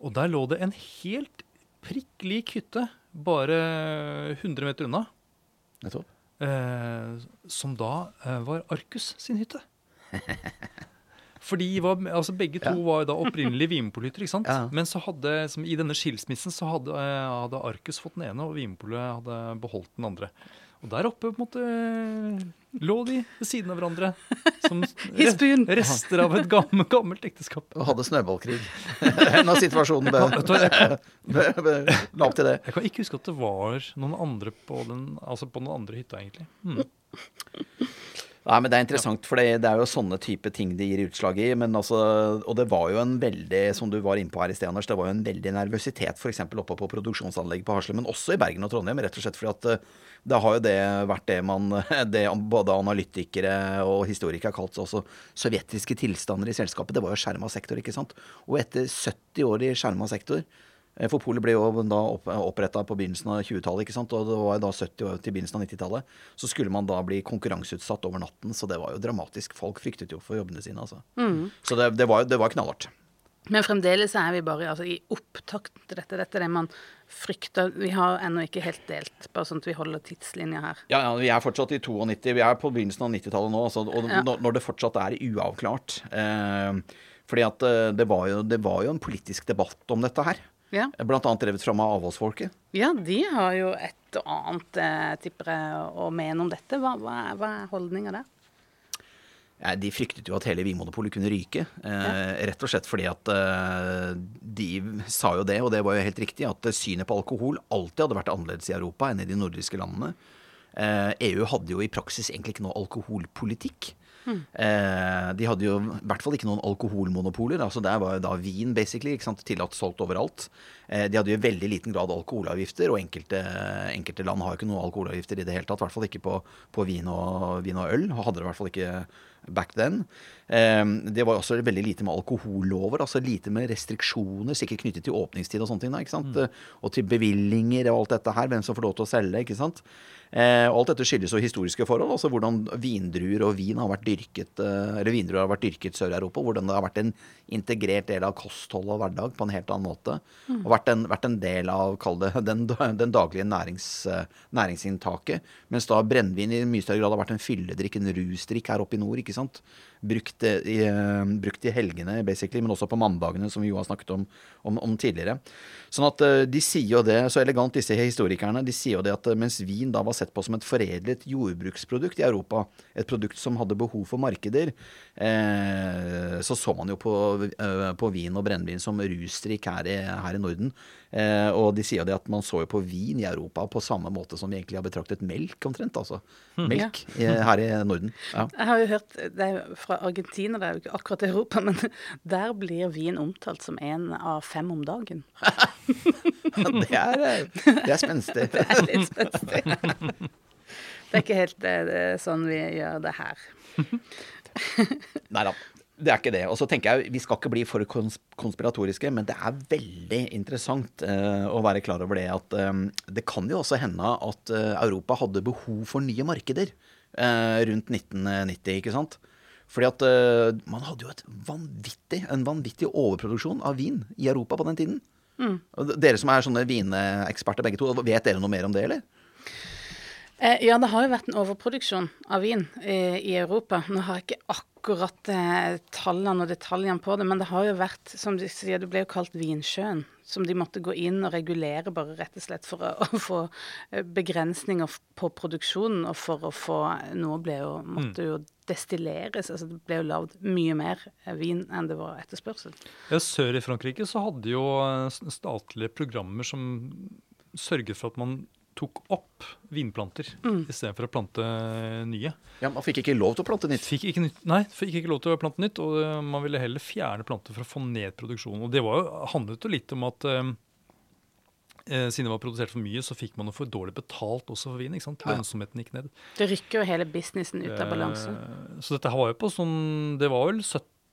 Og der lå det en helt prikk lik hytte, bare 100 meter unna, Nettopp. eh, som da eh, var Arcus sin hytte. For de var, altså begge to Ja. var da opprinnelig Vinmonopolhytter, ikke sant? Ja. Men så hadde, som i denne skilsmissen så hadde, eh, hadde Arcus fått den ene, og Vinmonopolet hadde beholdt den andre. Og der oppe på en måte lå de ved siden av hverandre. Som re- rester av et gammelt, gammelt ekteskap. Og hadde snøballkrig. Når situasjonen ble, la opp til det. jeg kan ikke huske at det var noen andre på den, altså på den andre hytta, egentlig. Hmm. Nei, men Det er interessant, for det, det er jo sånne type ting det gir utslag i. men altså, Og det var jo en veldig, som du var inne på her i sted, Anders, det var jo en veldig nervøsitet f.eks. oppe på produksjonsanlegget på Hasle, men også i Bergen og Trondheim. Rett og slett fordi at eh, det har jo det vært det man det både analytikere og historikere har kalt seg også sovjetiske tilstander i selskapet. Det var jo skjerma sektor, ikke sant. Og etter 70 år i skjerma sektor for Polet ble jo da opp, oppretta på begynnelsen av 20-tallet, og det var jo da 70 år til begynnelsen av 90-tallet. Så skulle man da bli konkurranseutsatt over natten, så det var jo dramatisk. Folk fryktet jo for jobbene sine, altså. Så det, det, var, det var knallhardt. Men fremdeles er vi bare altså, i opptakt til dette. Dette er det man frykter. Vi har ennå ikke helt delt, bare sånn at vi holder tidslinja her. Ja, ja, vi er fortsatt i 92. Vi er på begynnelsen av 90-tallet nå, altså, og Ja. når, når det fortsatt er uavklart. Eh, fordi at eh, det var, jo, det var jo en politisk debatt om dette her. Ja, Blant annet drevet fram av avholdsfolket. ja de har jo et og annet, eh, tipper jeg, å mene om dette. Hva, hva, hva er holdninga der? Ja, de fryktet jo at hele Vinmonopolet kunne ryke. Eh, rett og slett fordi at eh, de sa jo det, og det var jo helt riktig, at synet på alkohol alltid hadde vært annerledes i Europa enn i de nordiske landene. Eh, EU hadde jo i praksis egentlig ikke noe alkoholpolitikk. Eh, de hadde jo i hvert fall ikke noen alkoholmonopoler. altså Der var jo da vin basically, ikke sant, tillatt solgt overalt. Eh, de hadde jo i veldig liten grad alkoholavgifter, og enkelte, enkelte land har jo ikke noen alkoholavgifter i det hele tatt. I hvert fall ikke på, på vin, og, vin og øl. Hadde det i hvert fall ikke back then. Eh, det var også veldig lite med alkohollover, altså lite med restriksjoner, sikkert knyttet til åpningstid og sånne ting. ikke sant? Og til bevillinger og alt dette her, hvem som får lov til å selge. ikke sant? Eh, og alt dette skyldes jo historiske forhold, altså hvordan vindruer og vin har vært dyrket eh, eller vindruer har vært dyrket i Sør-Europa. Hvordan det har vært en integrert del av kosthold og hverdag på en helt annen måte. Og vært en, vært en del av kall det, den, den daglige nærings, eh, næringsinntaket. Mens da brennevin i mye større grad har vært en fylledrikk, en rusdrikk her oppe i nord. ikke sant? Brukt eh, i, eh, brukt i helgene, basically, men også på mandagene, som vi jo har snakket om, om, om tidligere. Sånn at eh, de sier jo det, så elegant disse historikerne, de sier jo det at mens vin da var sett på som et foredlet jordbruksprodukt i Europa, et produkt som hadde behov for markeder, eh, så så man jo på, på vin og brennevin som rusdrikk her, her i Norden. Eh, og de sier jo det at man så jo på vin i Europa på samme måte som vi egentlig har betraktet melk, omtrent. altså. Melk ja. her i Norden. Ja. Jeg har jo hørt, det er fra Argentina, det er jo ikke akkurat Europa, men der blir vin omtalt som en av fem om dagen. Det er, eh, det er spenstig. Det er litt spenstig. Det er ikke helt det, det er sånn vi gjør det her. Nei da. Det er ikke det. Og så tenker jeg, Vi skal ikke bli for konspiratoriske, men det er veldig interessant uh, å være klar over det at um, det kan jo også hende at uh, Europa hadde behov for nye markeder uh, rundt 1990, ikke sant? Fordi at man hadde jo vanvittig, en vanvittig overproduksjon av vin i Europa på den tiden. Mm. Dere som er sånne vineksperter begge to, vet dere noe mer om det, eller? Eh, ja, det har jo vært en overproduksjon av vin eh, i Europa. Nå har jeg ikke akkurat eh, tallene og detaljene på det, men det har jo vært, som de sier, det ble jo kalt vinsjøen. Som de måtte gå inn og regulere bare rett og slett for å, å få begrensninger på produksjonen. Og for å få Noe ble jo, måtte jo destilleres. altså Det ble jo lagd mye mer vin enn det var etterspørsel. Ja, Sør i Frankrike så hadde jo statlige programmer som sørget for at man tok opp vinplanter istedenfor å plante nye. Ja, Man fikk ikke lov til å plante nytt. Fikk ikke, nytt, nei, fikk ikke lov til å plante nytt, og eh, man ville heller fjerne planter for å få ned produksjonen. Og det var jo, handlet jo litt om at eh, eh, siden det var produsert for mye, så fikk man jo for dårlig betalt også for vin. ikke sant? Lønnsomheten gikk ned. Det rykker jo hele businessen ut av balanse. Eh, Så dette var jo på sånn Det var vel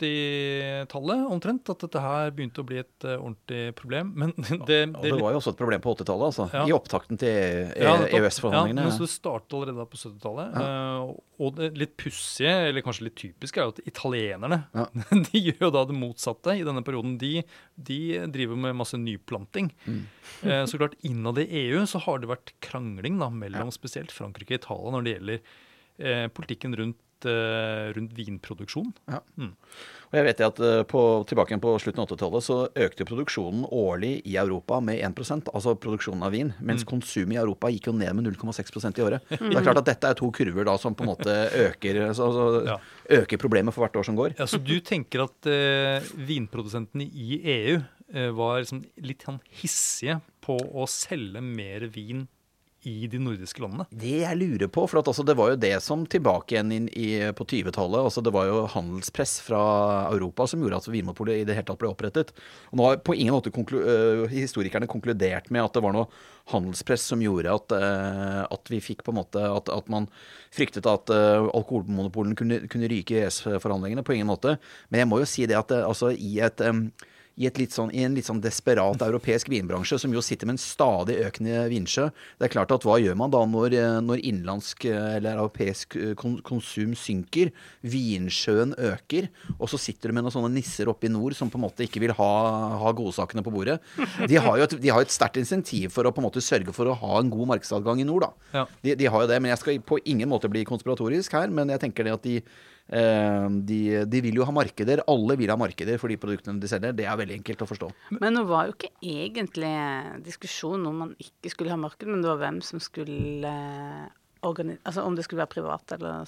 70-tallet omtrent at dette her begynte å bli et uh, ordentlig problem. Men det, det, Og det var jo også et problem på 80-tallet, altså. Ja. I opptakten til EØS-forhandlingene. Ja, men så det startet allerede på 70-tallet. eh, og det litt pussige, eller kanskje litt typiske, er jo at italienerne Ja. de gjør jo da det motsatte i denne perioden. De, de driver med masse nyplanting. Mm. uh, så klart innad i EU så har det vært krangling da, mellom spesielt Frankrike og Italia når det gjelder politikken rundt rundt, eh, rundt vinproduksjon. Og jeg vet at eh, på, tilbake på slutten av 80-tallet så økte produksjonen årlig i Europa med 1% altså produksjonen av vin, mens konsumet i Europa gikk jo ned med 0,6% i året. Det er klart at dette er to kurver da som på en måte øker, altså, altså, Ja. øker problemet for hvert år som går. Ja, så du tenker at eh, vinprodusentene i EU eh, var liksom litt sånn hissige på å selge mer vin i de nordiske landene? Det jeg lurer på, for altså, det var jo det som tilbake igjen i, på 20-tallet altså, Det var jo handelspress fra Europa som gjorde at Vinmonopolet i det hele tatt ble opprettet. Og nå har på ingen måte konklu øh, historikerne konkludert med at det var noe handelspress som gjorde at, øh, at vi fikk på en måte At, at man fryktet at øh, alkoholmonopolene kunne, kunne ryke i EØS-forhandlingene. På ingen måte. Men jeg må jo si det at altså, i et i, sånn, I en litt sånn desperat europeisk vinbransje som jo sitter med en stadig økende vinsjø. Det er klart at hva gjør man da når, eh, når innenlandsk eh, eller europeisk eh, konsum synker? Vinsjøen øker, og så sitter du med noen sånne nisser oppe i nord som på en måte ikke vil ha, ha godsakene på bordet. De har jo et, de har et sterkt insentiv for å på en måte sørge for å ha en god markedsadgang i nord, da. Ja. De, de har jo det, men jeg skal på ingen måte bli konspiratorisk her, men jeg tenker det at de de, de vil jo ha markeder. Alle vil ha markeder for de produktene de selger. Det er veldig enkelt å forstå. Men nå var jo ikke egentlig diskusjonen om man ikke skulle ha marked, men det var hvem som skulle eh, Altså om det skulle være privat eller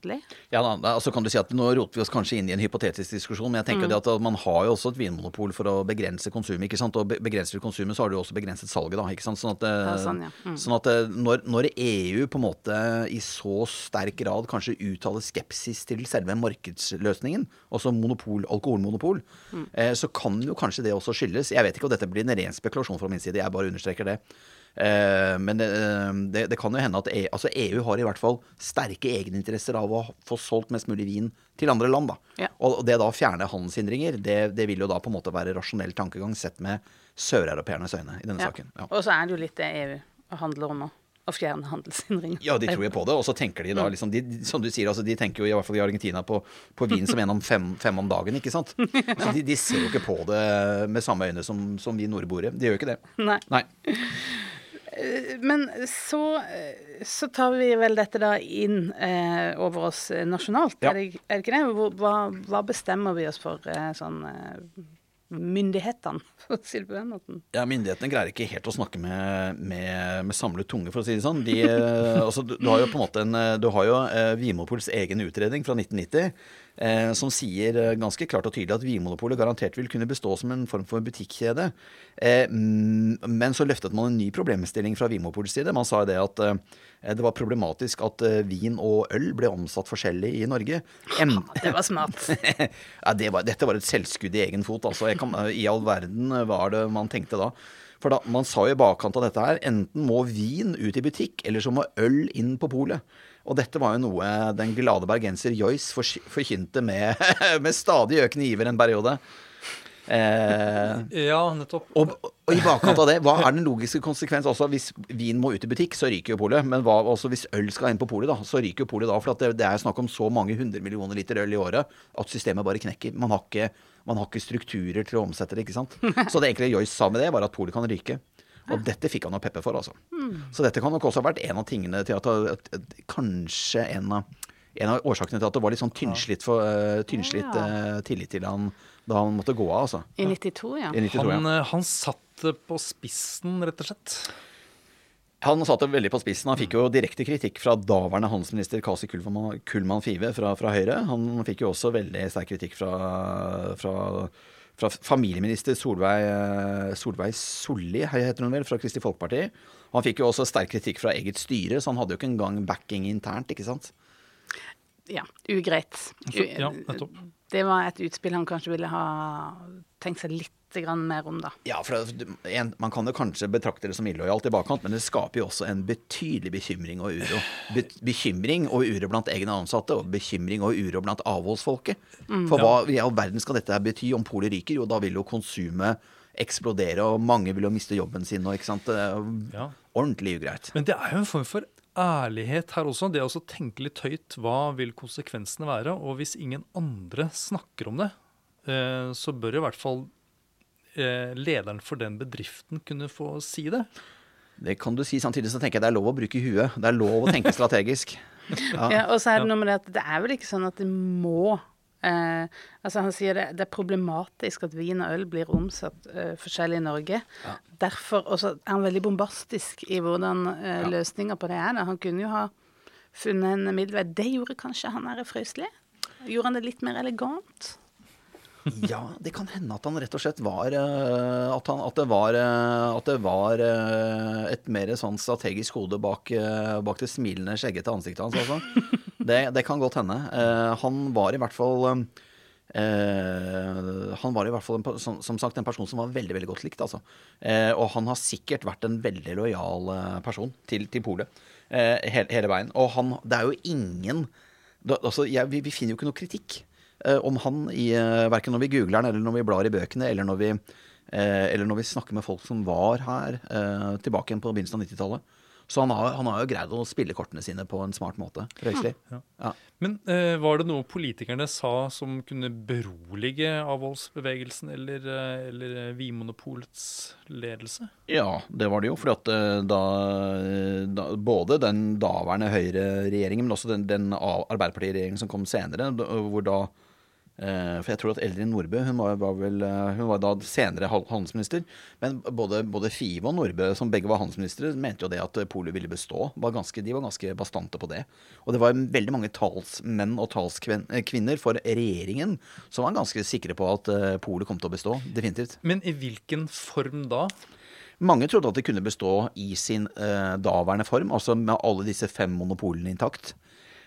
statlig. Ja, da, altså kan du si at Nå roter vi oss kanskje inn i en hypotetisk diskusjon, men jeg tenker mm. at man har jo også et vinmonopol for å begrense konsumet. ikke sant? Og be- begrenser du konsumet, så har du også begrenset salget. da, ikke sant? Sånn at, eh, Ja, sånn, ja. Mm. sånn at eh, når, når EU på en måte i så sterk grad kanskje uttaler skepsis til selve markedsløsningen, altså monopol, alkoholmonopol, Mm. eh, så kan jo kanskje det også skyldes Jeg vet ikke om dette blir en ren spekulasjon fra min side, jeg bare understreker det. Eh, men det, det, det kan jo hende at EU, altså EU har i hvert fall sterke egeninteresser av å få solgt mest mulig vin til andre land. da. Ja. Og det da å fjerne handelshindringer, det, det vil jo da på en måte være rasjonell tankegang sett med søreuropeernes øyne i denne Ja. saken. Ja. Og så er det jo litt det EU handler om òg. Å fjerne handelshindringer. Ja, de tror jo på det, og så tenker de da Mm. liksom de, Som du sier, altså de tenker jo i hvert fall i Argentina på, på vin som en om fem, fem om dagen, ikke sant? Så de, de ser jo ikke på det med samme øyne som, som vi nordboere. De gjør jo ikke det. Nei. Nei. Men så, eh, så tar vi vel dette da inn eh, over oss eh, nasjonalt, Ja. er, det, er det ikke det? Hva, hva bestemmer vi oss for eh, sånn eh, myndighetene, for å si det på den måten? Ja, Myndighetene greier ikke helt å snakke med, med, med samlet tunge, for å si det sånn. De, eh, altså, du, du har jo på en måte en, eh, du har jo eh, Vimopols egen utredning fra 1990 eh, som sier eh, ganske klart og tydelig at Vinmonopolet garantert vil kunne bestå som en form for butikkjede. Eh, men så løftet man en ny problemstilling fra Vinmonopolets side. Man sa det at eh, det var problematisk at eh, vin og øl ble omsatt forskjellig i Norge. En, Det var smart. ja, det var, dette var et selvskudd i egen fot. Altså, kan, I all verden var det man tenkte da. For da, Man sa jo i bakkant av dette her enten må vin ut i butikk, eller så må øl inn på polet. Og dette var jo noe den glade bergenser Joyce forkynte med, med stadig økende iver en periode. Eh, Ja, nettopp. og, og i bakkant av det, hva er den logiske konsekvens? Altså, hvis vin må ut i butikk, så ryker jo polet. Men hva, altså, hvis øl skal inn på polet, da, så ryker jo polet da. For at det, det er snakk om så mange hundre millioner liter øl i året at systemet bare knekker. Man har ikke, man har ikke strukturer til å omsette det, ikke sant. Så det egentlig Joyce sa med det, var at polet kan ryke. Og dette fikk han jo pepper for, altså. Så dette kan nok også ha vært en av tingene til at, at, at Kanskje en av, en av årsakene til at det var litt sånn tynnslitt, for, uh, tynnslitt Ja. eh, tillit til han da han måtte gå av, altså. I 92, ja. I 92, ja. Han, ja. han satt det på spissen, rett og slett. Han satte det veldig på spissen. Han fikk jo direkte kritikk fra daværende handelsminister Kasi Kullmann, Kullmann Five fra, fra Høyre. Han fikk jo også veldig sterk kritikk fra, fra, fra familieminister Solveig, eh, Solveig Solli, heter hun vel, fra Kristelig Folkeparti. Han fikk jo også sterk kritikk fra eget styre, så han hadde jo ikke engang backing internt, ikke sant. ja. Ugreit. U Ja, nettopp. Det var et utspill han kanskje ville ha tenkt seg litt mer om, da. Ja, for Man kan jo kanskje betrakte det som illojalt i bakkant, men det skaper jo også en betydelig bekymring og uro. Be, bekymring og uro blant egne ansatte, og bekymring og uro blant avholdsfolket. For hva i all verden skal dette bety om polet ryker? Jo, da vil jo konsumet eksplodere, og mange vil jo miste jobben sin. Og, ikke sant? Ja. Ordentlig ugreit. Men det er jo en form for ærlighet her også. Det å også tenke litt høyt. Hva vil konsekvensene være? Og hvis ingen andre snakker om det, eh, så bør i hvert fall eh, lederen for den bedriften kunne få si det. Det kan du si. Samtidig så tenker jeg det er lov å bruke huet. Det er lov å tenke strategisk. Ja, og så er det noe med det at det er vel ikke sånn at det må eh, Altså Han sier det, det er problematisk at vin og øl blir omsatt eh, forskjellig i Norge. Derfor Og så er han veldig bombastisk i hvordan eh, løsninga på det er. Da. Han kunne jo ha funnet en middelvei. Det gjorde kanskje han her Frøysli? Gjorde han det litt mer elegant? Ja, det kan hende at han rett og slett var eh, At, han, at det var, eh, at det var eh, et mer sånn strategisk hode bak, bak det smilende, skjeggete ansiktet hans, altså. Det, det kan godt hende. Han var i hvert fall Han var i hvert fall en, som, sagt en person som var veldig veldig godt likt. Altså. Og han har sikkert vært en veldig lojal person til, til polet hele, hele veien. Og han, det er jo ingen altså, jeg, vi, vi finner jo ikke noe kritikk om han i, eh, verken når vi googler den, eller når vi blar i bøkene, eller når vi, eh, eller når vi snakker med folk som var her eh, tilbake igjen på begynnelsen av 90-tallet. Så han har, han har jo greid å spille kortene sine på en smart måte. Røisli. Ja. Men eh, var det noe politikerne sa som kunne berolige avholdsbevegelsen eller, eh, eller vimonopolets Vinmonopolets ledelse? Ja, det var det jo. For at eh, da, da Både den daværende Høyre-regjeringen, men også den, den Arbeiderparti-regjeringen som kom senere, hvor da eh, For jeg tror at Eldrin Nordbø hun var, var vel eh, Hun var da senere handelsminister. Men både, både Five og Nordbø, som begge var handelsministre, mente jo det at polet ville bestå. Var ganske, de var ganske bastante på det. Og det var veldig mange talsmenn og talskvinner for regjeringen som var ganske sikre på at eh, polet kom til å bestå. Definitivt. Men i hvilken form da? Mange trodde at det kunne bestå i sin eh, daværende form, altså med alle disse fem monopolene intakt.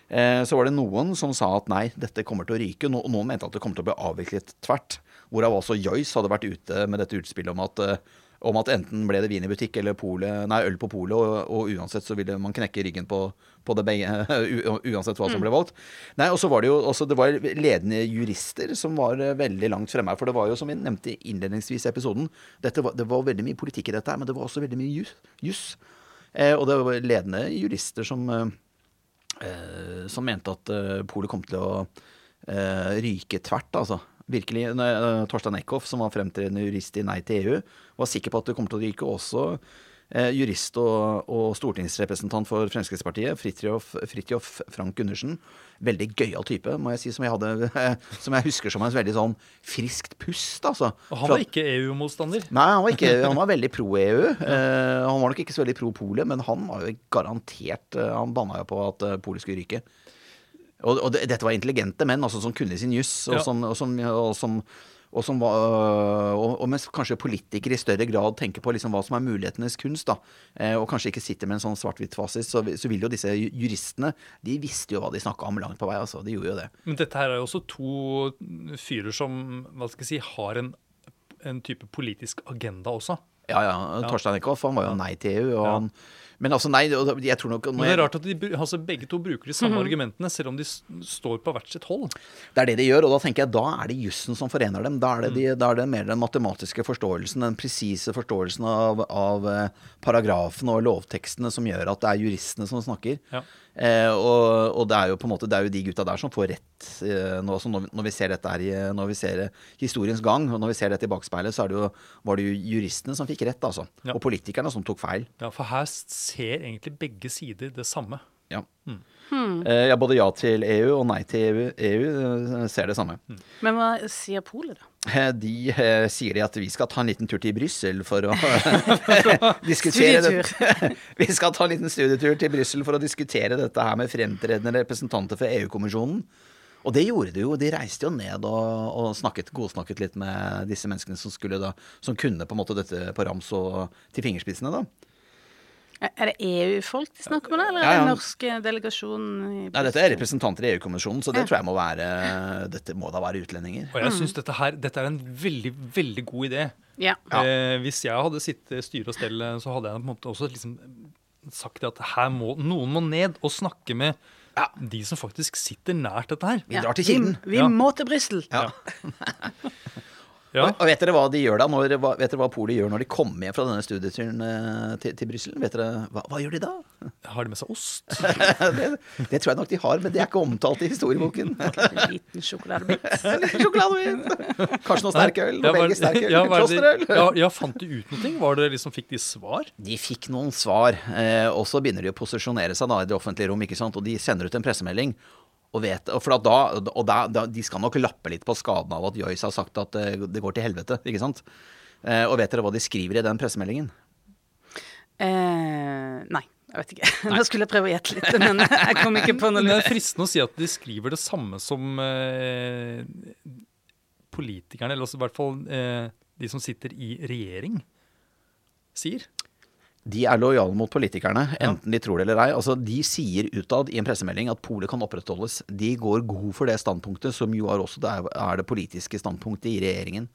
Eh, så var det noen som sa at nei, dette kommer til å ryke. Og noen mente at det kommer til å bli avviklet tvert. Hvorav også Joyce hadde vært ute med dette utspillet om at, eh, om at enten ble det vin i butikk eller pole, nei, øl på polet, og, og uansett så ville man knekke ryggen på, på det begge, uansett hva som ble valgt. Nei, og så var det jo også det var ledende jurister som var eh, veldig langt fremme her. For det var jo, som vi nevnte innledningsvis i episoden, var, det var veldig mye politikk i dette her, men det var også veldig mye juss. Eh, og det var ledende jurister som som mente at eh, polet kom til å eh, ryke tvert, altså. Virkelig. Eh, Torstein Eckhoff, som var fremtredende jurist i Nei til EU, var sikker på at det kom til å ryke. Også eh, jurist og, og stortingsrepresentant for Fremskrittspartiet, Fridtjof, Frank Gundersen. Veldig gøyal type, må jeg si, som jeg, hadde, som jeg husker som en veldig sånn friskt pust, altså. Og han Fra- var ikke EU-motstander. Nei, han var, ikke, han var veldig pro EU. Eh, han var nok ikke så veldig pro Polet, men han var jo garantert eh, Han banna jo på at uh, Polet skulle ryke. Og, og det, dette var intelligente menn altså, som kunne sin juss, og, Ja. som, og, som, og, som, og, som var, og, og mens kanskje politikere i større grad tenker på liksom hva som er mulighetenes kunst, da, eh, og kanskje ikke sitter med en sånn svart-hvitt-fasis, så, så vil jo disse juristene De visste jo hva de snakka om langt på vei, altså. De gjorde jo det. Men dette her er jo også to fyrer som hva skal jeg si, har en, en type politisk agenda også. Ja, ja. Torstein Eckhoff han var jo nei til EU. Og Ja. han, men altså, nei, jeg tror nok Men det er rart at de, altså begge to bruker de samme argumentene, selv om de står på hvert sitt hold. Det er det de gjør, og da tenker jeg da er det jussen som forener dem. Da er det, de, da er det mer den matematiske forståelsen, den presise forståelsen av, av eh, paragrafene og lovtekstene som gjør at det er juristene som snakker. Ja. Eh, og, og det er jo på en måte Det er jo de gutta der som får rett eh, nå, altså når, når vi ser dette her i, når vi ser historiens gang, og når vi ser dette i bakspeilet, så er det jo, var det jo juristene som fikk rett, altså. Ja. Og politikerne som tok feil. Ja, For her ser egentlig begge sider det samme. Ja. Eh, ja, både ja til EU og nei til EU, EU eh, ser det samme. Men hva sier Polet, da? Eh, De eh, sier de at vi skal ta en liten tur til Brussel for å diskutere det. Vi skal ta en liten studietur til Brussel for å diskutere dette her med fremtredende representanter for EU-kommisjonen. Og det gjorde de jo. De reiste jo ned og, og snakket, godsnakket litt med disse menneskene som, da, som kunne på en måte dette på rams og til fingerspissene. da. Er er det EU-folk de snakker med, eller Ja, er ja. det norske delegasjonen? i Nei, dette er representanter i EU-kommisjonen, så det Ja. tror jeg må være Dette må da være utlendinger. Og jeg synes dette her dette er en veldig, veldig god idé. Ja. Eh, hvis jeg hadde sittet styre og stell, så hadde jeg på en måte også liksom sagt at her må noen må ned og snakke med Ja. de som faktisk sitter nært dette her. Vi drar til kilden. Vi, vi Ja. må til Brussel. Ja. Ja. Og, og vet dere hva de gjør da? Når, vet dere hva Polet gjør når de kommer hjem fra denne studieturen eh, til, til Brussel? Vet dere, hva, hva gjør de da? Har de med seg ost? det, det tror jeg nok de har, men det er ikke omtalt i historieboken. En liten sjokoladebit. Sjokoladebit! Kanskje noe sterk øl? Noe belgisk sterk øl? ja, er Klosterøl? Ja, ja, fant de ut noe? Var det liksom, Fikk de svar? De fikk noen svar, eh, og så begynner de å posisjonere seg da i det offentlige rom, ikke sant? og de sender ut en pressemelding. Og, vet, og, for da, og da, da, De skal nok lappe litt på skaden av at Joyce har sagt at eh, det går til helvete. ikke sant? Eh, og vet dere hva de skriver i den pressemeldingen? Eh, nei, jeg vet ikke. Nå skulle jeg prøve å gjette litt, men jeg kom ikke på Men det er fristende å si at de skriver det samme som eh, politikerne, eller også i hvert fall eh, de som sitter i regjering, sier. De er lojale mot politikerne, enten de tror det eller ei. Altså, de sier utad i en pressemelding at polet kan opprettholdes. De går god for det standpunktet, som jo er også det, er- det politiske standpunktet i regjeringen.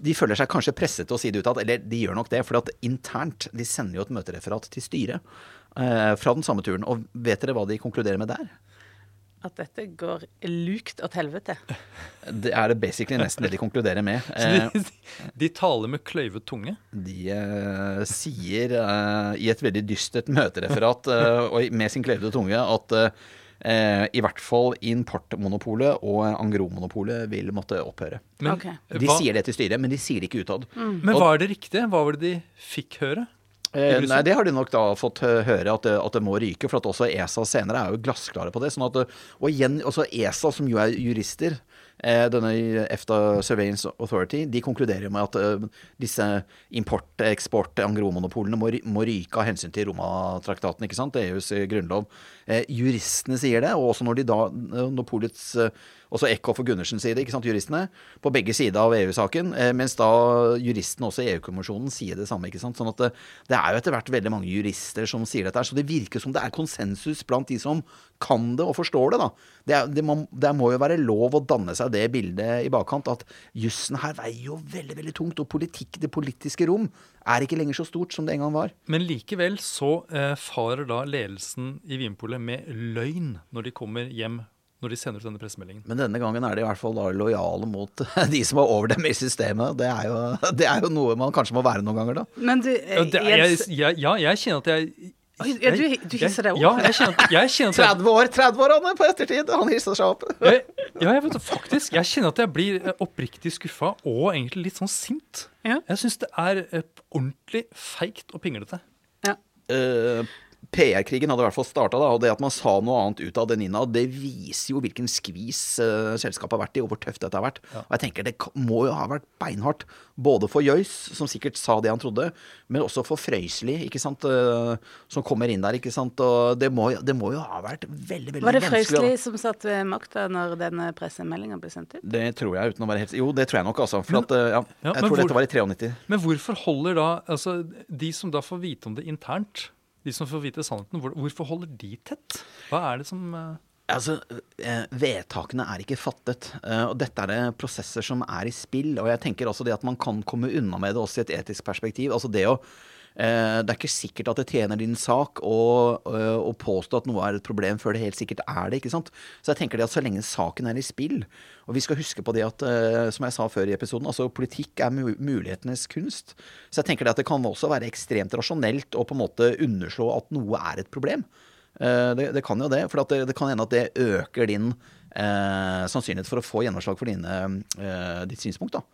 De føler seg kanskje presset til å si det utad, eller de gjør nok det. For at internt De sender jo et møtereferat til styret eh, fra den samme turen. Og vet dere hva de konkluderer med der? At dette går lukt åt helvete. Det er det basically nesten det de konkluderer med. Så Eh, de, de taler med kløyvet tunge. De uh, sier uh, i et veldig dystert møtereferat uh, og med sin klevede tunge at i hvert fall importmonopolet og angromonopolet vil måtte opphøre. Men. De hva, sier det til styret, men de sier det ikke utad. men hva er det riktige? Hva var det de fikk høre? Eh, nei, Det har de nok da fått høre at det, at det må ryke, for at også ESA senere er jo glassklare på det. sånn at, Og igjen, også ESA, som jo er jurister, eh, denne EFTA Surveillance Authority, de konkluderer med at eh, disse import-, eksport-, angromonopolene må, må ryke av hensyn til Roma-traktaten, ikke sant, EUs eh, grunnlov. Eh, juristene sier det, og også når de da, når polets eh, også Eckhoff og Gundersen sier det, ikke sant, juristene, på begge sider av EU-saken, eh, mens da juristene også i EU-kommisjonen sier det samme. ikke sant, sånn at det, det er jo etter hvert veldig mange jurister som sier dette, så det virker som det er konsensus blant de som kan det og forstår det. da. Det, det, må, det må jo være lov å danne seg det bildet i bakkant, at jussen her veier jo veldig veldig tungt, og politikk, det politiske rom er ikke lenger så stort som det en gang var. Men likevel så eh, farer da ledelsen i Vinpolet med løgn når de kommer hjem når de sender ut denne pressemeldingen. Men denne gangen er de i hvert fall da lojale mot de som er over dem i systemet. Det er jo, det er jo noe man kanskje må være noen ganger, da. Men du, Ja, det, jeg, jeg, ja, jeg kjenner at jeg ja, du- du hisser deg opp? Ja, jeg kjenner, at- jeg kjenner at jeg, 30 år, 30 år, Anne, på ettertid! Han hisser seg opp. jeg, ja, jeg vet, faktisk, jeg kjenner at jeg blir eh, oppriktig skuffa og egentlig litt sånn sint. Ja. Jeg syns det er eh, ordentlig feigt og pinglete. ja. Eh, PR-krigen hadde i hvert fall starta, og det at man sa noe annet ut av den innad, det viser jo hvilken skvis uh, selskapet har vært i, og hvor tøft dette har vært. Og jeg tenker Det må jo ha vært beinhardt, både for Joyce, som sikkert sa det han trodde, men også for Frøysli, ikke sant, uh, som kommer inn der. ikke sant, og Det må, det må jo ha vært veldig veldig Var det vanskelig. Frøysli som satt ved makta når denne pressemeldinga ble sendt ut? Det tror jeg, uten å være helt Jo, det tror jeg nok, altså. For at, uh, ja, Ja, jeg tror hvor- dette var i 93. Men hvorfor holder da altså, de som da får vite om det internt, de som får vite sannheten, hvorfor holder de tett? Hva er det som eh, Altså, eh, Vedtakene er ikke fattet. eh, og Dette er det prosesser som er i spill. og jeg tenker også det at Man kan komme unna med det også i et etisk perspektiv. altså det å Det er ikke sikkert at det tjener din sak eh, å påstå at noe er et problem før det helt sikkert er det. ikke sant? Så jeg tenker det at så lenge saken er i spill Og vi skal huske på det at, eh, som jeg sa før i episoden, altså politikk er mulighetenes kunst. Så jeg tenker det at det kan også være ekstremt rasjonelt å på en måte underslå at noe er et problem. Eh, Det, det kan jo det, for det, det kan hende at det øker din eh, sannsynlighet for å få gjennomslag for dine, eh, ditt synspunkt. da.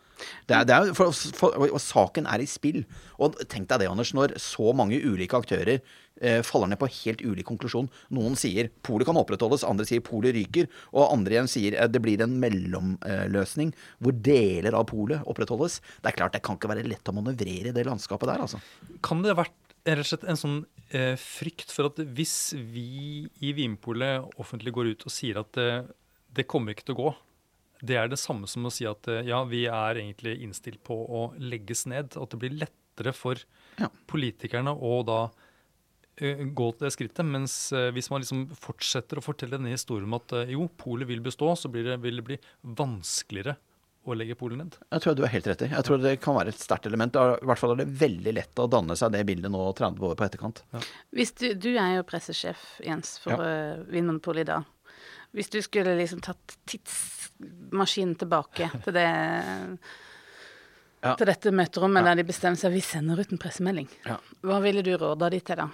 Det er, det er, for, for, og Saken er i spill. Og tenk deg det, Anders, når så mange ulike aktører eh, faller ned på helt ulik konklusjon. Noen sier polet kan opprettholdes, andre sier polet ryker, og andre igjen sier eh, det blir en mellomløsning hvor deler av polet opprettholdes. Det er klart, det kan ikke være lett å manøvrere i det landskapet der, altså. Kan det ha vært rett og slett en sånn eh, frykt for at hvis vi i Vinpolet offentlig går ut og sier at eh, det kommer ikke til å gå, det er det samme som å si at eh, ja, vi er egentlig innstilt på å legges ned. At det blir lettere for Ja. politikerne å da uh, gå til det skrittet. Mens uh, hvis man liksom fortsetter å fortelle denne historien om at uh, jo, polet vil bestå, så blir det, vil det bli vanskeligere å legge polet ned. Jeg tror du har helt rett i. Jeg tror det kan være et sterkt element. I hvert fall er det veldig lett å danne seg det bildet nå 30 år på etterkant. Hvis du, du er jo pressesjef, Jens, for Ja. uh, Vinmonopolet i dag. Hvis du skulle liksom tatt tidsmaskinen tilbake til det Ja. Til dette møterommet Ja. der de bestemmer seg vi sender ut en pressemelding. Ja. Hva ville du råda de til da?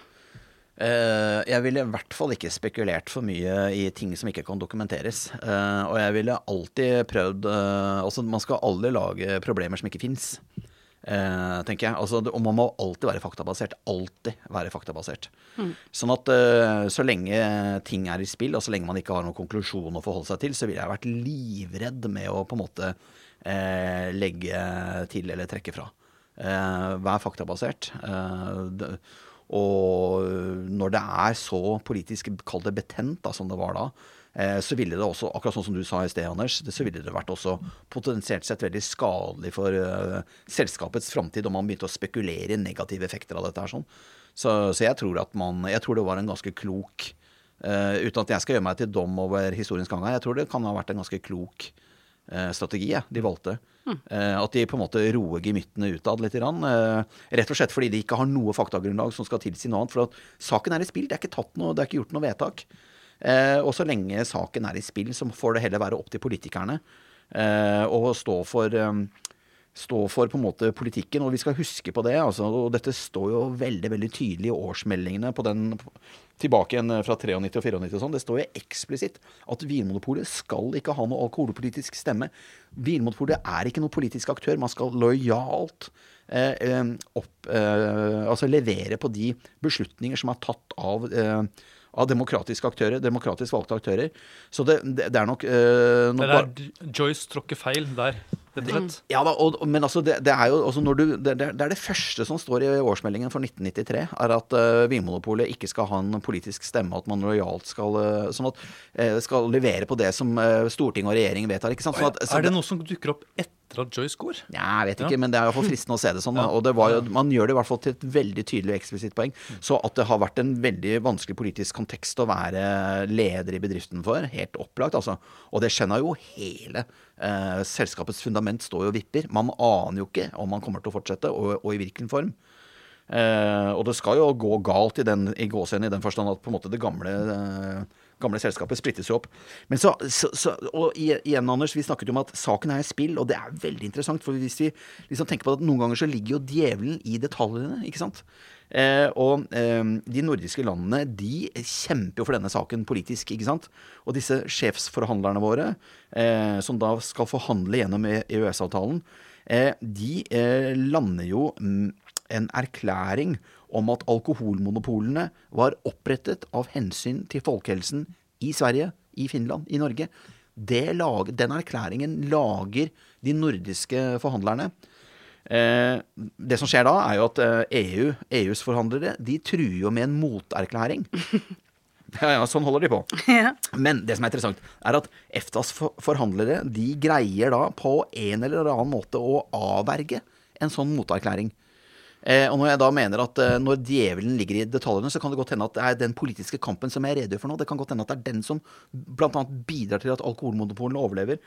Uh, jeg ville i hvert fall ikke spekulert for mye i ting som ikke kan dokumenteres. Uh, og jeg ville alltid prøvd uh, Altså, man skal aldri lage problemer som ikke fins. Tenker jeg. Altså, og man må alltid være faktabasert. Alltid være faktabasert. Sånn at eh, så lenge ting er i spill, og så lenge man ikke har noen konklusjon å forholde seg til, så ville jeg vært livredd med å på en måte eh, legge til eller trekke fra. Eh, vær faktabasert. Eh, og når det er så politisk kall det betent da, som det var da, eh, så ville det også, akkurat sånn som du sa i sted, Anders, så ville det vært også potensielt sett veldig skadelig for eh, selskapets framtid om man begynte å spekulere i negative effekter av dette her sånn. Så, så jeg tror at man Jeg tror det var en ganske klok Uh, Uten at jeg skal gjøre meg til dom over historiens gang jeg tror det kan ha vært en ganske klok uh, strategi ja, de valgte. Eh, at de på en måte roer gemyttene utad litt. Eh, rett og slett fordi de ikke har noe faktagrunnlag som skal tilsi noe annet. For at saken er i spill, det er ikke tatt noe, det er ikke gjort noe vedtak. Eh, og så lenge saken er i spill, så får det heller være opp til politikerne eh, å stå for eh, stå for på en måte politikken, og vi skal huske på det. Altså, og dette står jo veldig veldig tydelig i årsmeldingene på den tilbake igjen fra 93 og 94 og sånn. Det står jo eksplisitt at Vinmonopolet skal ikke ha noe alkoholpolitisk stemme. Vinmonopolet er ikke noen politisk aktør. Man skal lojalt eh, opp, eh, altså levere på de beslutninger som er tatt av eh, av demokratiske aktører, demokratisk valgte aktører. Så det, det, det er nok eh, nok Det er Joyce tråkker feil der, rett og slett. ja da, og, men altså det, det er jo også når du, det, det det er det første som står i årsmeldingen for 1993, er at uh, Vinmonopolet ikke skal ha en politisk stemme, at man lojalt skal uh, sånn at, uh, skal levere på det som uh, storting og regjering vedtar. ikke sant? Sånn at, så Er det noe som dukker opp etter at Joyce går? ja, jeg vet ikke, men det er i hvert fall fristende å se det sånn. Da. Og det var man gjør det i hvert fall til et veldig tydelig og eksplisitt poeng. Så at det har vært en veldig vanskelig politisk kontekst å være leder i bedriften for, helt opplagt, altså. Og det skjønner jo hele eh, selskapets fundament står jo og vipper. Man aner jo ikke om man kommer til å fortsette, og, og i hvilken form. Eh, og det skal jo gå galt i den, i gåsehudene i den forstand at på en måte det gamle, eh, gamle selskapet splittes jo opp. Men så, så, så Og igjen, Anders, vi snakket jo om at saken er i spill, og det er veldig interessant. For hvis vi liksom tenker på at noen ganger så ligger jo djevelen i detaljene, ikke sant. Eh, og eh, de nordiske landene de kjemper jo for denne saken politisk, ikke sant. Og disse sjefsforhandlerne våre, eh, som da skal forhandle gjennom EØS-avtalen, eh, de lander jo mm, en erklæring om at alkoholmonopolene var opprettet av hensyn til folkehelsen i Sverige, i Finland, i Norge. Lag, den erklæringen lager de nordiske forhandlerne. Eh, det som skjer da, er jo at eh, EU, EUs forhandlere, de truer jo med en moterklæring. Ja, ja, sånn holder de på. Ja. Men det som er interessant, er at EFTAs forhandlere de greier da på en eller annen måte å avverge en sånn moterklæring. Eh, og når jeg da mener at eh, når djevelen ligger i detaljene, så kan det godt hende at det er den politiske kampen som jeg redegjør for nå, det kan godt hende at det er den som bl.a. bidrar til at alkoholmonopolene overlever.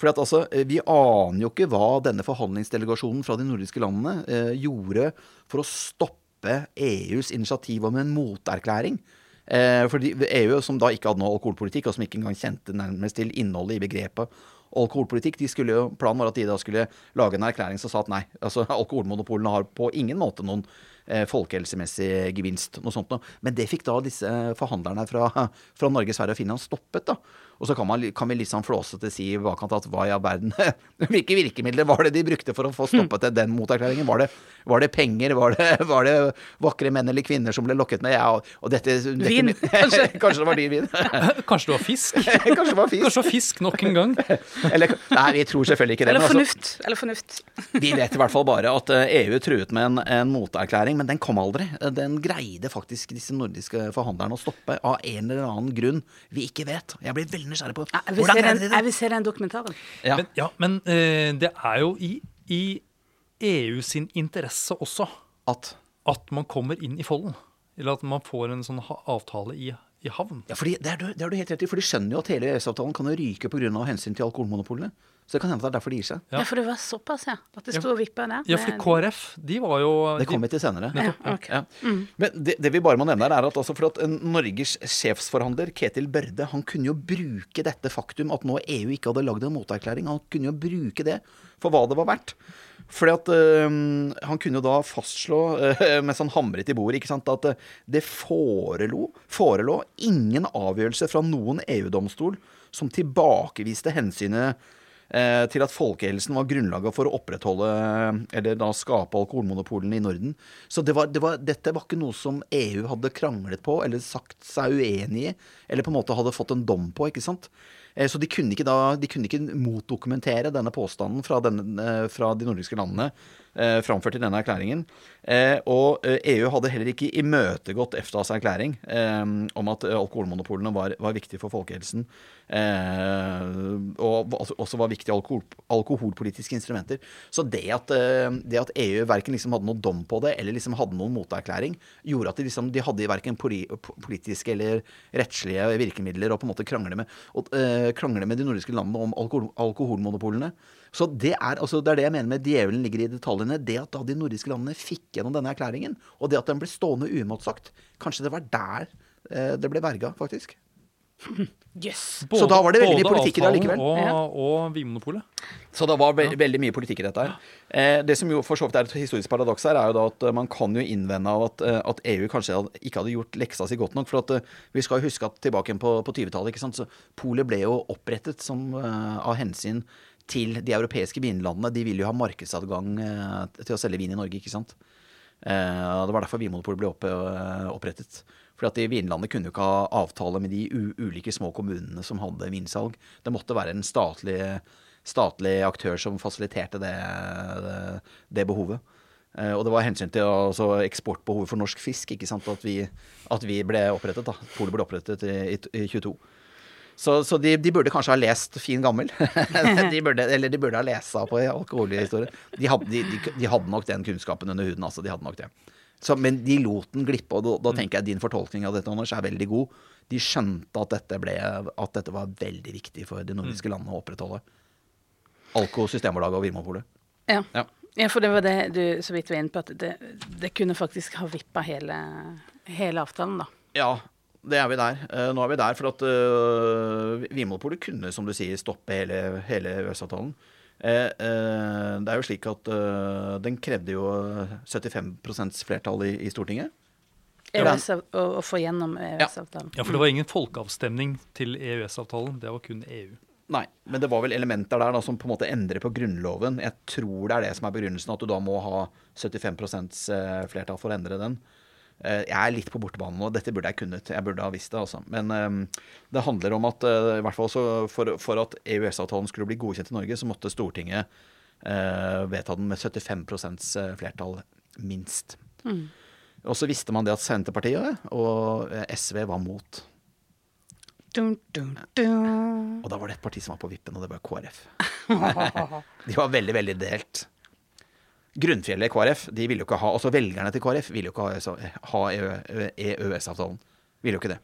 For at altså, eh, Vi aner jo ikke hva denne forhandlingsdelegasjonen fra de nordiske landene eh, gjorde for å stoppe EUs initiativ om en moterklæring. Eh, fordi EU, som da ikke hadde noe alkoholpolitikk, og som ikke engang kjente nærmest til innholdet i begrepet alkoholpolitikk, de skulle jo, planen var at de da skulle lage en erklæring som sa at nei, altså alkoholmonopolene har på ingen måte noen eh, folkehelsemessig gevinst. noe sånt noe. Men det fikk da disse forhandlerne fra, fra Norge, Sverige og Finland stoppet. da. Og så kan, man, kan vi litt sånn flåsete si i bakkant at hva i all verden Hvilke virkemidler var det de brukte for å få stoppet den moterklæringen? Var det, var det penger? Var det, var det vakre menn eller kvinner som ble lokket med? Ja, og, og dette, dette Vin, kanskje. kanskje det var din vin? Kanskje det var fisk? kanskje det var fisk? Kanskje det var fisk nok en gang? Eller, nei, vi tror selvfølgelig ikke det. Eller fornuft. altså- fornuft. Eller fornuft. Vi vet i hvert fall bare at eh, EU truet med en, en moterklæring, men den kom aldri. Den greide faktisk disse nordiske forhandlerne å stoppe av en eller annen grunn vi ikke vet. Jeg blir veldig nysgjerrig på Ja, Jeg vil, hvordan se den, de jeg vil se den dokumentaren. Ja. Men, ja, men uh, det er jo i, i EU sin interesse også At, at man kommer inn i folden. Eller at man får en sånn ha avtale i, i havn. ja, fordi det er, du, det er du helt rett i, for de skjønner jo at hele EØS-avtalen kan ryke pga. hensyn til alkoholmonopolene. Så det kan hende det er derfor de gir seg. Ja. Ja, for det var såpass, ja. At det Ja. sto og vippa der. Ja, for KrF, de var jo Det kom kommer vi til senere. Ja, okay. Ja. Men det, det vi bare må nevne her, er at altså for at en Norges sjefsforhandler, Ketil Børde, han kunne jo bruke dette faktum at nå EU ikke hadde lagd en moterklæring, han kunne jo bruke det for hva det var verdt. Fordi at øh, Han kunne jo da fastslå, øh, mens han hamret i bordet, ikke sant, at øh, det forelå, forelå ingen avgjørelse fra noen EU-domstol som tilbakeviste hensynet til at folkehelsen var grunnlaget for å opprettholde, eller da skape alkoholmonopolene i Norden. Så det var, det var, dette var ikke noe som EU hadde kranglet på, eller sagt seg uenig i, eller på en måte hadde fått en dom på, ikke sant. Eh, Så de kunne ikke, da, de kunne ikke motdokumentere denne påstanden fra, denne, eh, fra de nordiske landene eh, framført i denne erklæringen. Eh, og eh, EU hadde heller ikke imøtegått EFTAs erklæring eh, om at eh, alkoholmonopolene var, var viktige for folkehelsen. Eh, og altså, også var viktige alkohol, alkoholpolitiske instrumenter. Så det at, eh, det at EU verken liksom hadde noen dom på det, eller liksom hadde noen moterklæring, gjorde at de, liksom, de hadde verken poli, politiske eller rettslige virkemidler å på en måte krangle med, og, eh, med de nordiske landene om alkohol, alkoholmonopolene. Så det er, altså, det er det jeg mener med djevelen ligger i detaljene. Det at da de nordiske landene fikk gjennom denne erklæringen, og det at den ble stående uimotsagt, kanskje det var der eh, det ble verga, faktisk. Jøss. Så da var det veldig mye politikk i det allikevel. Og, avtalen og Vinmonopolet. Så det var ve veldig mye politikk i dette her. Eh, det som jo for så vidt er et historisk paradoks her, er jo da at eh, man kan jo innvende av at, eh, at EU kanskje hadde, ikke hadde gjort leksa si godt nok. For at eh, vi skal jo huske at tilbake på, på 20-tallet, ikke sant, så Polet ble jo opprettet som, av hensyn til de europeiske vinlandene. De ville jo ha markedsadgang eh, til å selge vin i Norge, ikke sant. Eh, det var derfor Vinmonopolet ble eh, opprettet. For at de Vinlandet kunne jo ikke ha avtale med de ulike små kommunene som hadde vinsalg. Det måtte være en statlig, statlig aktør som fasiliterte det, det, det behovet. Eh, og det var hensyn til altså, eksportbehovet for norsk fisk ikke sant? At, vi, at vi ble opprettet. da. Polet ble opprettet i, i, i 22. Så, så de, de burde kanskje ha lest Fin gammel. de burde, eller de burde ha lesa på alkoholhistorie. De hadde, de, de, de hadde nok den kunnskapen under huden. altså, de hadde nok det. Så, men de lot den glippe, og da, da tenker jeg din fortolkning av dette Anders, er veldig god. De skjønte at dette, ble, at dette var veldig viktig for de nordiske landene å opprettholde. Alko, Systembolaget og Vinmonopolet. Ja. Ja. ja, for det var det du så vidt var inne på, at det, det kunne faktisk ha vippa hele, hele avtalen, da. Ja, det er vi der. Eh, nå er vi der for at uh, Vinmonopolet kunne, som du sier, stoppe hele, hele EØS-avtalen. Eh, eh, det er jo slik at eh, den krevde jo 75 flertall i, i Stortinget. EØS å, å få gjennom EØS-avtalen. Ja, for det var ingen folkeavstemning til EØS-avtalen. Det var kun EU. Nei, men det var vel elementer der da, som på en måte endrer på Grunnloven. Jeg tror det er det som er begrunnelsen, at du da må ha 75 eh, flertall for å endre den. Eh, Jeg er litt på bortebane nå. Dette burde jeg kunnet. Jeg burde ha visst det. altså. Men eh, det handler om at eh, i hvert fall så for, for at EØS-avtalen skulle bli godkjent i Norge, så måtte Stortinget eh, vedta den med 75% flertall, minst. Og så visste man det at Senterpartiet og SV var mot. Dun, dun, dun. Og da var det et parti som var på vippen, og det var KrF. de var veldig, veldig delt. Grunnfjellet i KrF, de ville jo ikke ha Altså velgerne til KrF ville jo ikke ha, EØS-avtalen. Ville jo ikke det.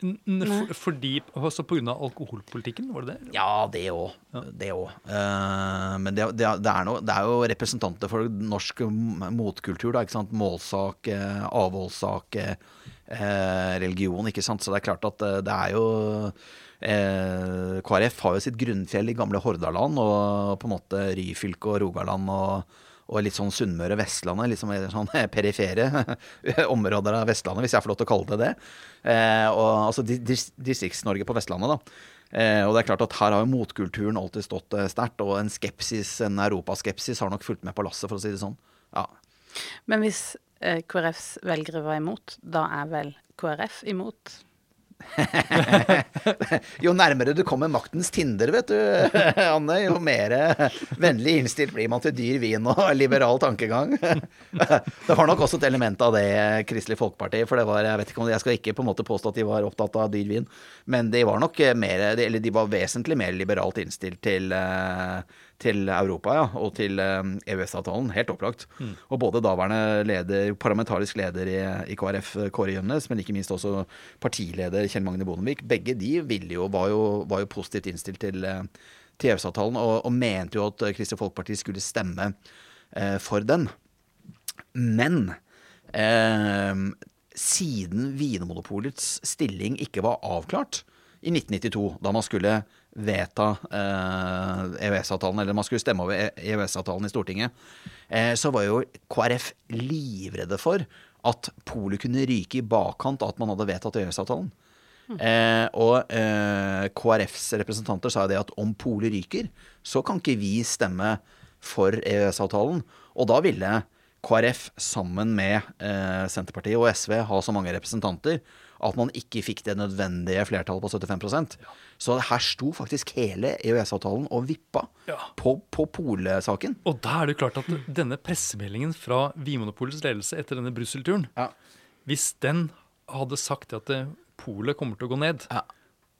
N n for, fordi, også av alkoholpolitikken, var det det? Ja, det òg. Det òg. men det, det, det, er noe, det er jo representanter for norsk motkultur, da. ikke sant? Målsak, eh, avholdssak, eh, religion, ikke sant. Så det er klart at eh, det er jo eh, KrF har jo sitt grunnfjell i gamle Hordaland og på en måte Ryfylke og Rogaland og, og litt sånn Sunnmøre, Vestlandet, litt sånn, sånn perifere områder av Vestlandet, hvis jeg får lov til å kalle det det. Eh, og altså dis dis Distrikts-Norge på Vestlandet, da. Eh, og det er klart at her har jo motkulturen alltid stått eh, sterkt, og en skepsis, en europaskepsis har nok fulgt med på lasset, for å si det sånn. Ja. Men hvis eh, KrFs velgere var imot, da er vel KrF imot? Jo nærmere du kommer maktens tinder, vet du, Anne, jo mer vennlig innstilt blir man til dyr vin og liberal tankegang. Det var nok også et element av det Kristelig Folkeparti, for det var, jeg vet ikke jeg skal ikke på en måte påstå at de var opptatt av dyr vin, men de var nok mer, eller de var vesentlig mer liberalt innstilt til eh, til Europa ja, og til eh, EØS-avtalen, helt opplagt. Og både daværende leder, parlamentarisk leder i, i KrF, Kåre Gjønnes, men ikke minst også partileder Kjell Magne Bondevik, begge de ville jo, var, jo, var jo positivt innstilt til, eh, til EØS-avtalen, og, og mente jo at eh, Kristelig Folkeparti skulle stemme eh, for den. Men eh, siden Vinmonopolets stilling ikke var avklart i 1992, da man skulle vedta eh, EØS-avtalen, eller man skulle stemme over EØS-avtalen i Stortinget, eh, så var jo KrF livredde for at polet kunne ryke i bakkant av at man hadde vedtatt EØS-avtalen. Eh, og eh, KrFs representanter sa jo det at om polet ryker, så kan ikke vi stemme for EØS-avtalen. Og da ville KrF sammen med eh, Senterpartiet og SV ha så mange representanter at man ikke fikk det nødvendige flertallet på 75% Så her sto faktisk hele EØS-avtalen og vippa Ja. på, på polsaken. Og da er det klart at denne pressemeldingen fra Vinmonopolets ledelse etter denne Brussel-turen, Ja. hvis den hadde sagt at polet kommer til å gå ned, Ja.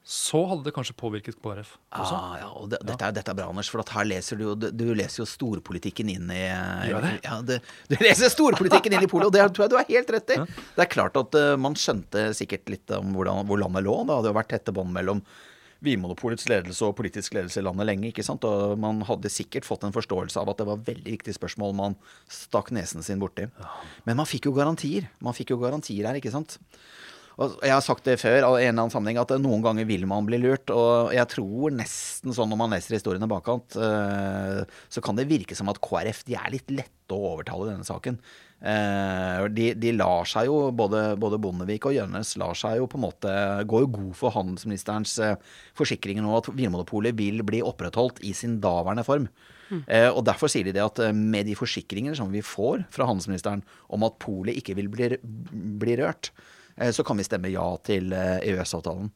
Så hadde det kanskje påvirket KrF også. Ah, ja, og det, dette, er, dette er bra, Anders, for at her leser du du, du leser jo storpolitikken inn i Gjør det? Ja, det, du leser storpolitikken inn i Polet, og det tror jeg du har helt rett i. Det er klart at uh, man skjønte sikkert litt om hvordan, hvor landet lå. Det hadde jo vært tette bånd mellom Vinmonopolets ledelse og politisk ledelse i landet lenge. ikke sant? Og man hadde sikkert fått en forståelse av at det var veldig viktige spørsmål man stakk nesen sin borti. Men man fikk jo garantier. Man fikk jo garantier her, ikke sant. Og jeg har sagt det før i en eller annen sammenheng at noen ganger vil man bli lurt. Og jeg tror nesten sånn når man leser historiene bakkant, eh, så kan det virke som at KrF de er litt lette å overtale i denne saken. Eh, De, de lar seg jo, både, både Bondevik og Gjønnes lar seg jo på en måte Går jo god for handelsministerens eh, forsikringer nå at Vinmonopolet vil bli opprettholdt i sin daværende form. Eh, og Derfor sier de det at med de forsikringer som vi får fra handelsministeren om at polet ikke vil bli, bli rørt, så kan vi stemme ja til eh, EØS-avtalen.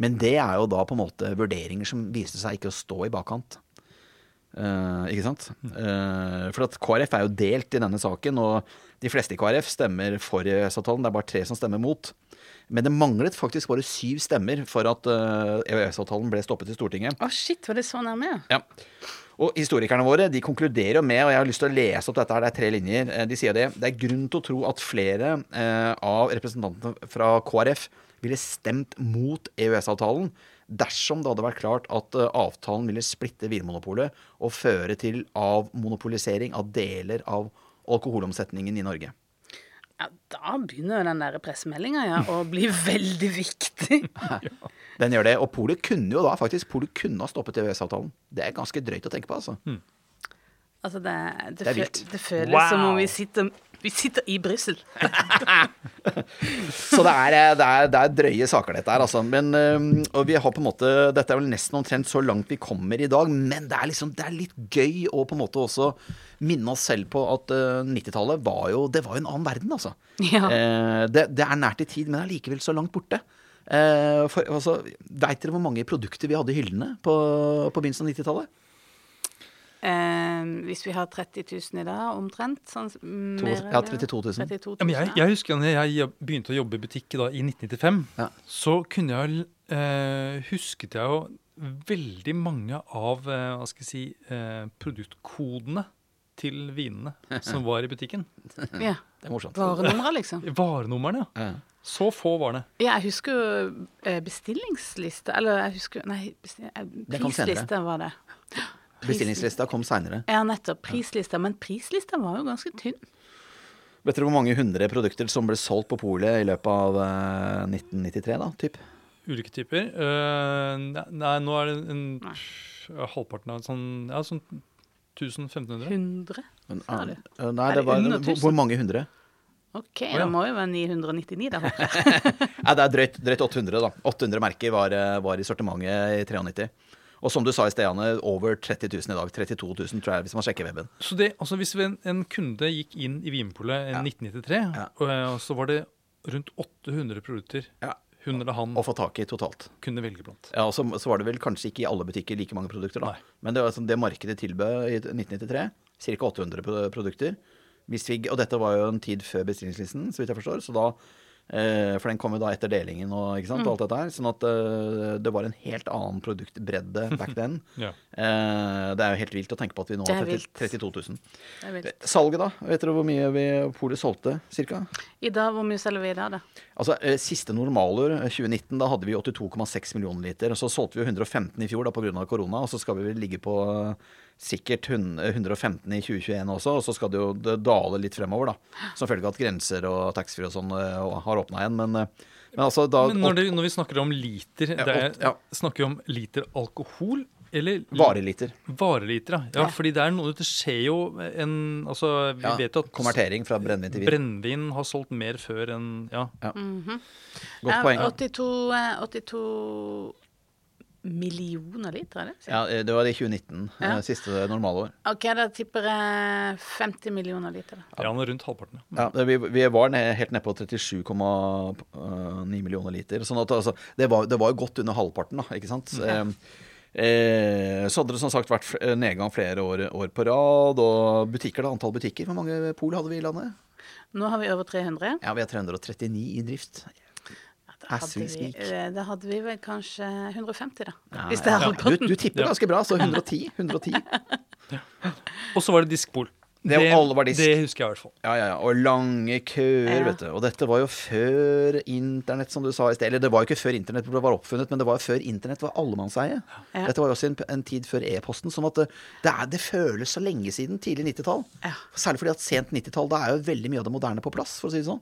Men det er jo da på en måte vurderinger som viste seg ikke å stå i bakkant. Uh, ikke sant? Uh, for at KrF er jo delt i denne saken, og de fleste i KrF stemmer for EØS-avtalen. Det er bare tre som stemmer mot. Men det manglet faktisk bare syv stemmer for at uh, EØS-avtalen ble stoppet i Stortinget. Å, shit, var det så nærme? ja? Ja. Og historikerne våre de konkluderer jo med, og jeg har lyst til å lese opp dette her, det er tre linjer. eh, De sier det. Det er grunn til å tro at flere eh, av representantene fra KrF ville stemt mot EØS-avtalen dersom det hadde vært klart at eh, avtalen ville splitte Vinmonopolet og føre til avmonopolisering av deler av alkoholomsetningen i Norge. Ja, Da begynner jo den der pressemeldinga ja, å bli veldig viktig. Den gjør det. Og Polet kunne jo da faktisk Polet kunne ha stoppet EØS-avtalen. Det er ganske drøyt å tenke på, altså. Altså, det, det, Det det føles Wow. som om vi sitter, vi sitter i Brussel. Så det er, eh, det, er, det er drøye saker, dette her, altså. Men, og vi har på en måte Dette er vel nesten omtrent så langt vi kommer i dag, men det er liksom Det er litt gøy å på en måte også minne oss selv på at øh, 90-tallet var jo Det var jo en annen verden, altså. Ja. Eh, det, det er nært i tid, men allikevel så langt borte. Eh, for, altså, Veit dere hvor mange produkter vi hadde i hyllene på, på begynnelsen av 90-tallet? Eh, hvis vi har 30 000 i dag, omtrent sånn, mer ja, 32 000. 32 000, Ja, men jeg, jeg husker da jeg begynte å jobbe i butikk da, i 1995, Ja. så kunne jeg eh, husket jeg jo veldig mange av eh, hva skal jeg si, eh, produktkodene til vinene som var i butikken. ja. Det er morsomt. Varenumre, liksom. Varenumrene, ja. Så få var det. Ja, jeg husker jo eh, bestillingsliste Eller jeg husker Nei, prisliste var det. Bestillingslista kom seinere. Ja, nettopp. Prislista. Men prislista var jo ganske tynn. Vet dere hvor mange hundre produkter som ble solgt på polet i løpet av eh, 1993, da? Typ? Ulike typer. Uh, nei, nå er det en, halvparten av en sånn, ja, sånn 1000-1500. 100? Men, Sa du? eh, nei, det det var under hvor, 1000? hvor mange hundre? OK, ja. det må jo være 999 da. Nei, det er drøyt, drøyt 800, da. 800 merker var, eh, var i sortimentet i 93. Og som du sa i sted, Anne, over 30 000 i dag. 32 000, tror jeg, hvis man sjekker weben. Så det, altså Hvis en, en kunde gikk inn i Vinpolet i Ja. 1993, Ja. og, eh, så var det rundt 800 produkter Ja. hun eller han Å få tak i totalt. kunne velge blant. Ja, og så, så var det vel kanskje ikke i alle butikker like mange produkter, da. Nei. Men det, var sånn, det markedet tilbød i 1993, ca. 800 produkter. Hvis vi, og dette var jo en tid før bestillingslisten, så vidt jeg forstår. Så da for den kom jo da etter delingen og, ikke sant, og alt dette her. Sånn at uh, det var en helt annen produktbredde back then. Ja. uh, det er jo helt vilt å tenke på at vi nå har er 30, 32 000. Det er vilt. Salget, da? Vet dere hvor mye vi Polet solgte, cirka? I dag, hvor mye selger vi i dag, da? Altså, uh, Siste normalår, eh, 2019, da hadde vi 82,6 millioner liter. og Så solgte vi 115 i fjor da pga. korona, og så skal vi vel ligge på eh, sikkert hun- 115 i 2021 også. Og så skal det jo dale litt fremover, da. Som følge av at grenser og taxfree og sånn eh, har åpna igjen. Men, eh, men altså da Men når, det, når vi snakker om liter, det er, ja. snakker vi om liter alkohol eller Vareliter. Vareliter, ja. ja. Fordi det er noe Det skjer jo en Altså, vi Ja, vet jo at konvertering fra brennevin til vin. brennevin har solgt mer før enn Ja. Godt poeng. 82, eh, 82 millioner liter, er det? Ja, eh, Det var det i 2019. Ja. eh, Siste normalår. OK, da tipper jeg 50 millioner liter. da. Ja, rundt halvparten. Ja. Ja, vi, vi var ned, helt nede på 37,9 millioner liter. Sånn at altså, det, var, det var jo godt under halvparten, da, ikke sant. Ja. eh, så hadde det som sagt vært nedgang flere år, år på rad. Og butikker, da. Antall butikker. Hvor mange pol hadde vi i landet? Nå har vi over 300. Ja, vi har 339 i drift. Hadde vi, eh, da hadde vi vel kanskje 150, da. Ja, Hvis det er ja. halvparten. Du, du tipper Ja. ganske bra, så 110. 110. Og så var det diskpol. Det det, alle var disk. det husker jeg i hvert fall. Ja, ja, ja. Og lange køer, Ja. vet du. Og dette var jo før internett, som du sa i sted. Eller det var jo ikke før internett var oppfunnet, men det var jo før internett var allemannseie. Ja. Dette var jo også en, en tid før e-posten. Sånn at det, det, er, det føles så lenge siden tidlig 90-tall. Ja. Særlig fordi at sent 90-tall, da er jo veldig mye av det moderne på plass, for å si det sånn.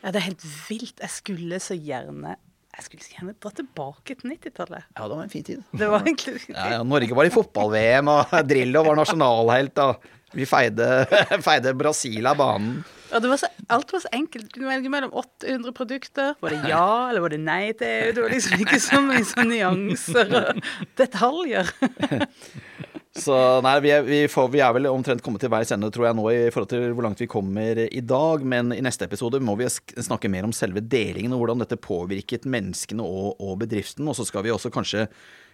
Ja, det er helt vilt. Jeg skulle så gjerne Jeg skulle så gjerne dra tilbake til 90-tallet. Ja, det var en fin tid. Det var egentlig Ja, ja, Norge var i fotball-VM, og Drillo var nasjonalhelt, og vi feide, feide Brasil av banen. Og det var så, alt var så enkelt. Du kunne velge mellom 800 produkter. Var det ja, eller var det nei til EU? Det var liksom ikke så mye sånn nyanser og detaljer. Så nei, vi er, vi, får, vi er vel omtrent kommet til veis ende, tror jeg, nå i forhold til hvor langt vi kommer i dag. Men i neste episode må vi snakke mer om selve delingen og hvordan dette påvirket menneskene og, og bedriften. Og så skal vi også kanskje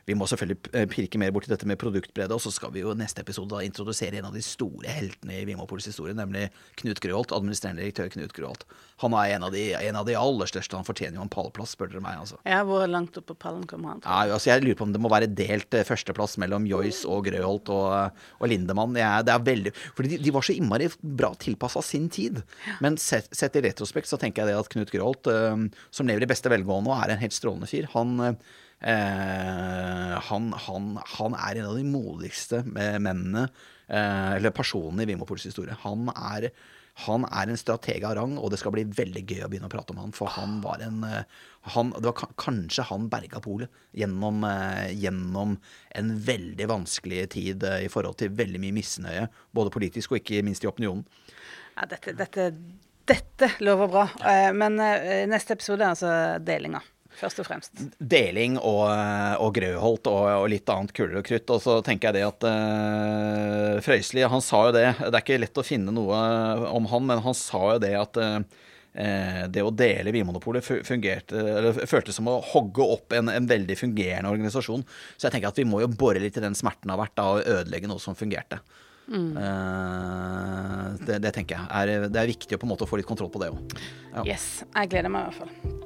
Vi må selvfølgelig eh, pirke mer borti dette med produktbredde, og så skal vi jo neste episode da introdusere en av de store heltene i Vimopols historie, nemlig Knut Grøholt, administrerende direktør Knut Grøholt. Han er en av, de, en av de aller største. Han fortjener jo en pallplass, spør dere meg, altså. Ja, hvor langt opp på pallen kommer han? Ja, altså jeg lurer på om det må være delt eh, førsteplass mellom Joyce og Grøholt og, og Lindemann. Ja, det er veldig, fordi de, de var så innmari bra tilpassa sin tid. Men sett, sett i retrospekt så tenker jeg det at Knut Grøholt, eh, som lever i beste velgående og er en helt strålende fyr, han eh, han, han, han er en av de modigste eh, mennene, eh, eller personene i Vimopols historie. Han er, han er en strateg av rang, og det skal bli veldig gøy å begynne å prate om han. For han var en eh, han, Det var kanskje han berga polet gjennom, eh, gjennom en veldig vanskelig tid eh, i forhold til veldig mye misnøye, både politisk og ikke minst i opinionen. Ja, dette, dette, dette lover bra. Eh, Men eh, neste episode er altså delinga, først og fremst. Deling og, eh, og Grøholt og, og litt annet kuler og krutt. Og så tenker jeg det at uh, Frøysli, han sa jo det. Det er ikke lett å finne noe om han, men han sa jo det at eh, eh, det å dele Vinmonopolet føltes som å hogge opp en, en veldig fungerende organisasjon. Så jeg tenker at vi må jo bore litt i den smerten det har vært da, og ødelegge noe som fungerte. Eh, det, det tenker jeg. Er, det er viktig å på en måte få litt kontroll på det òg. Ja. Yes. Jeg gleder meg i hvert fall.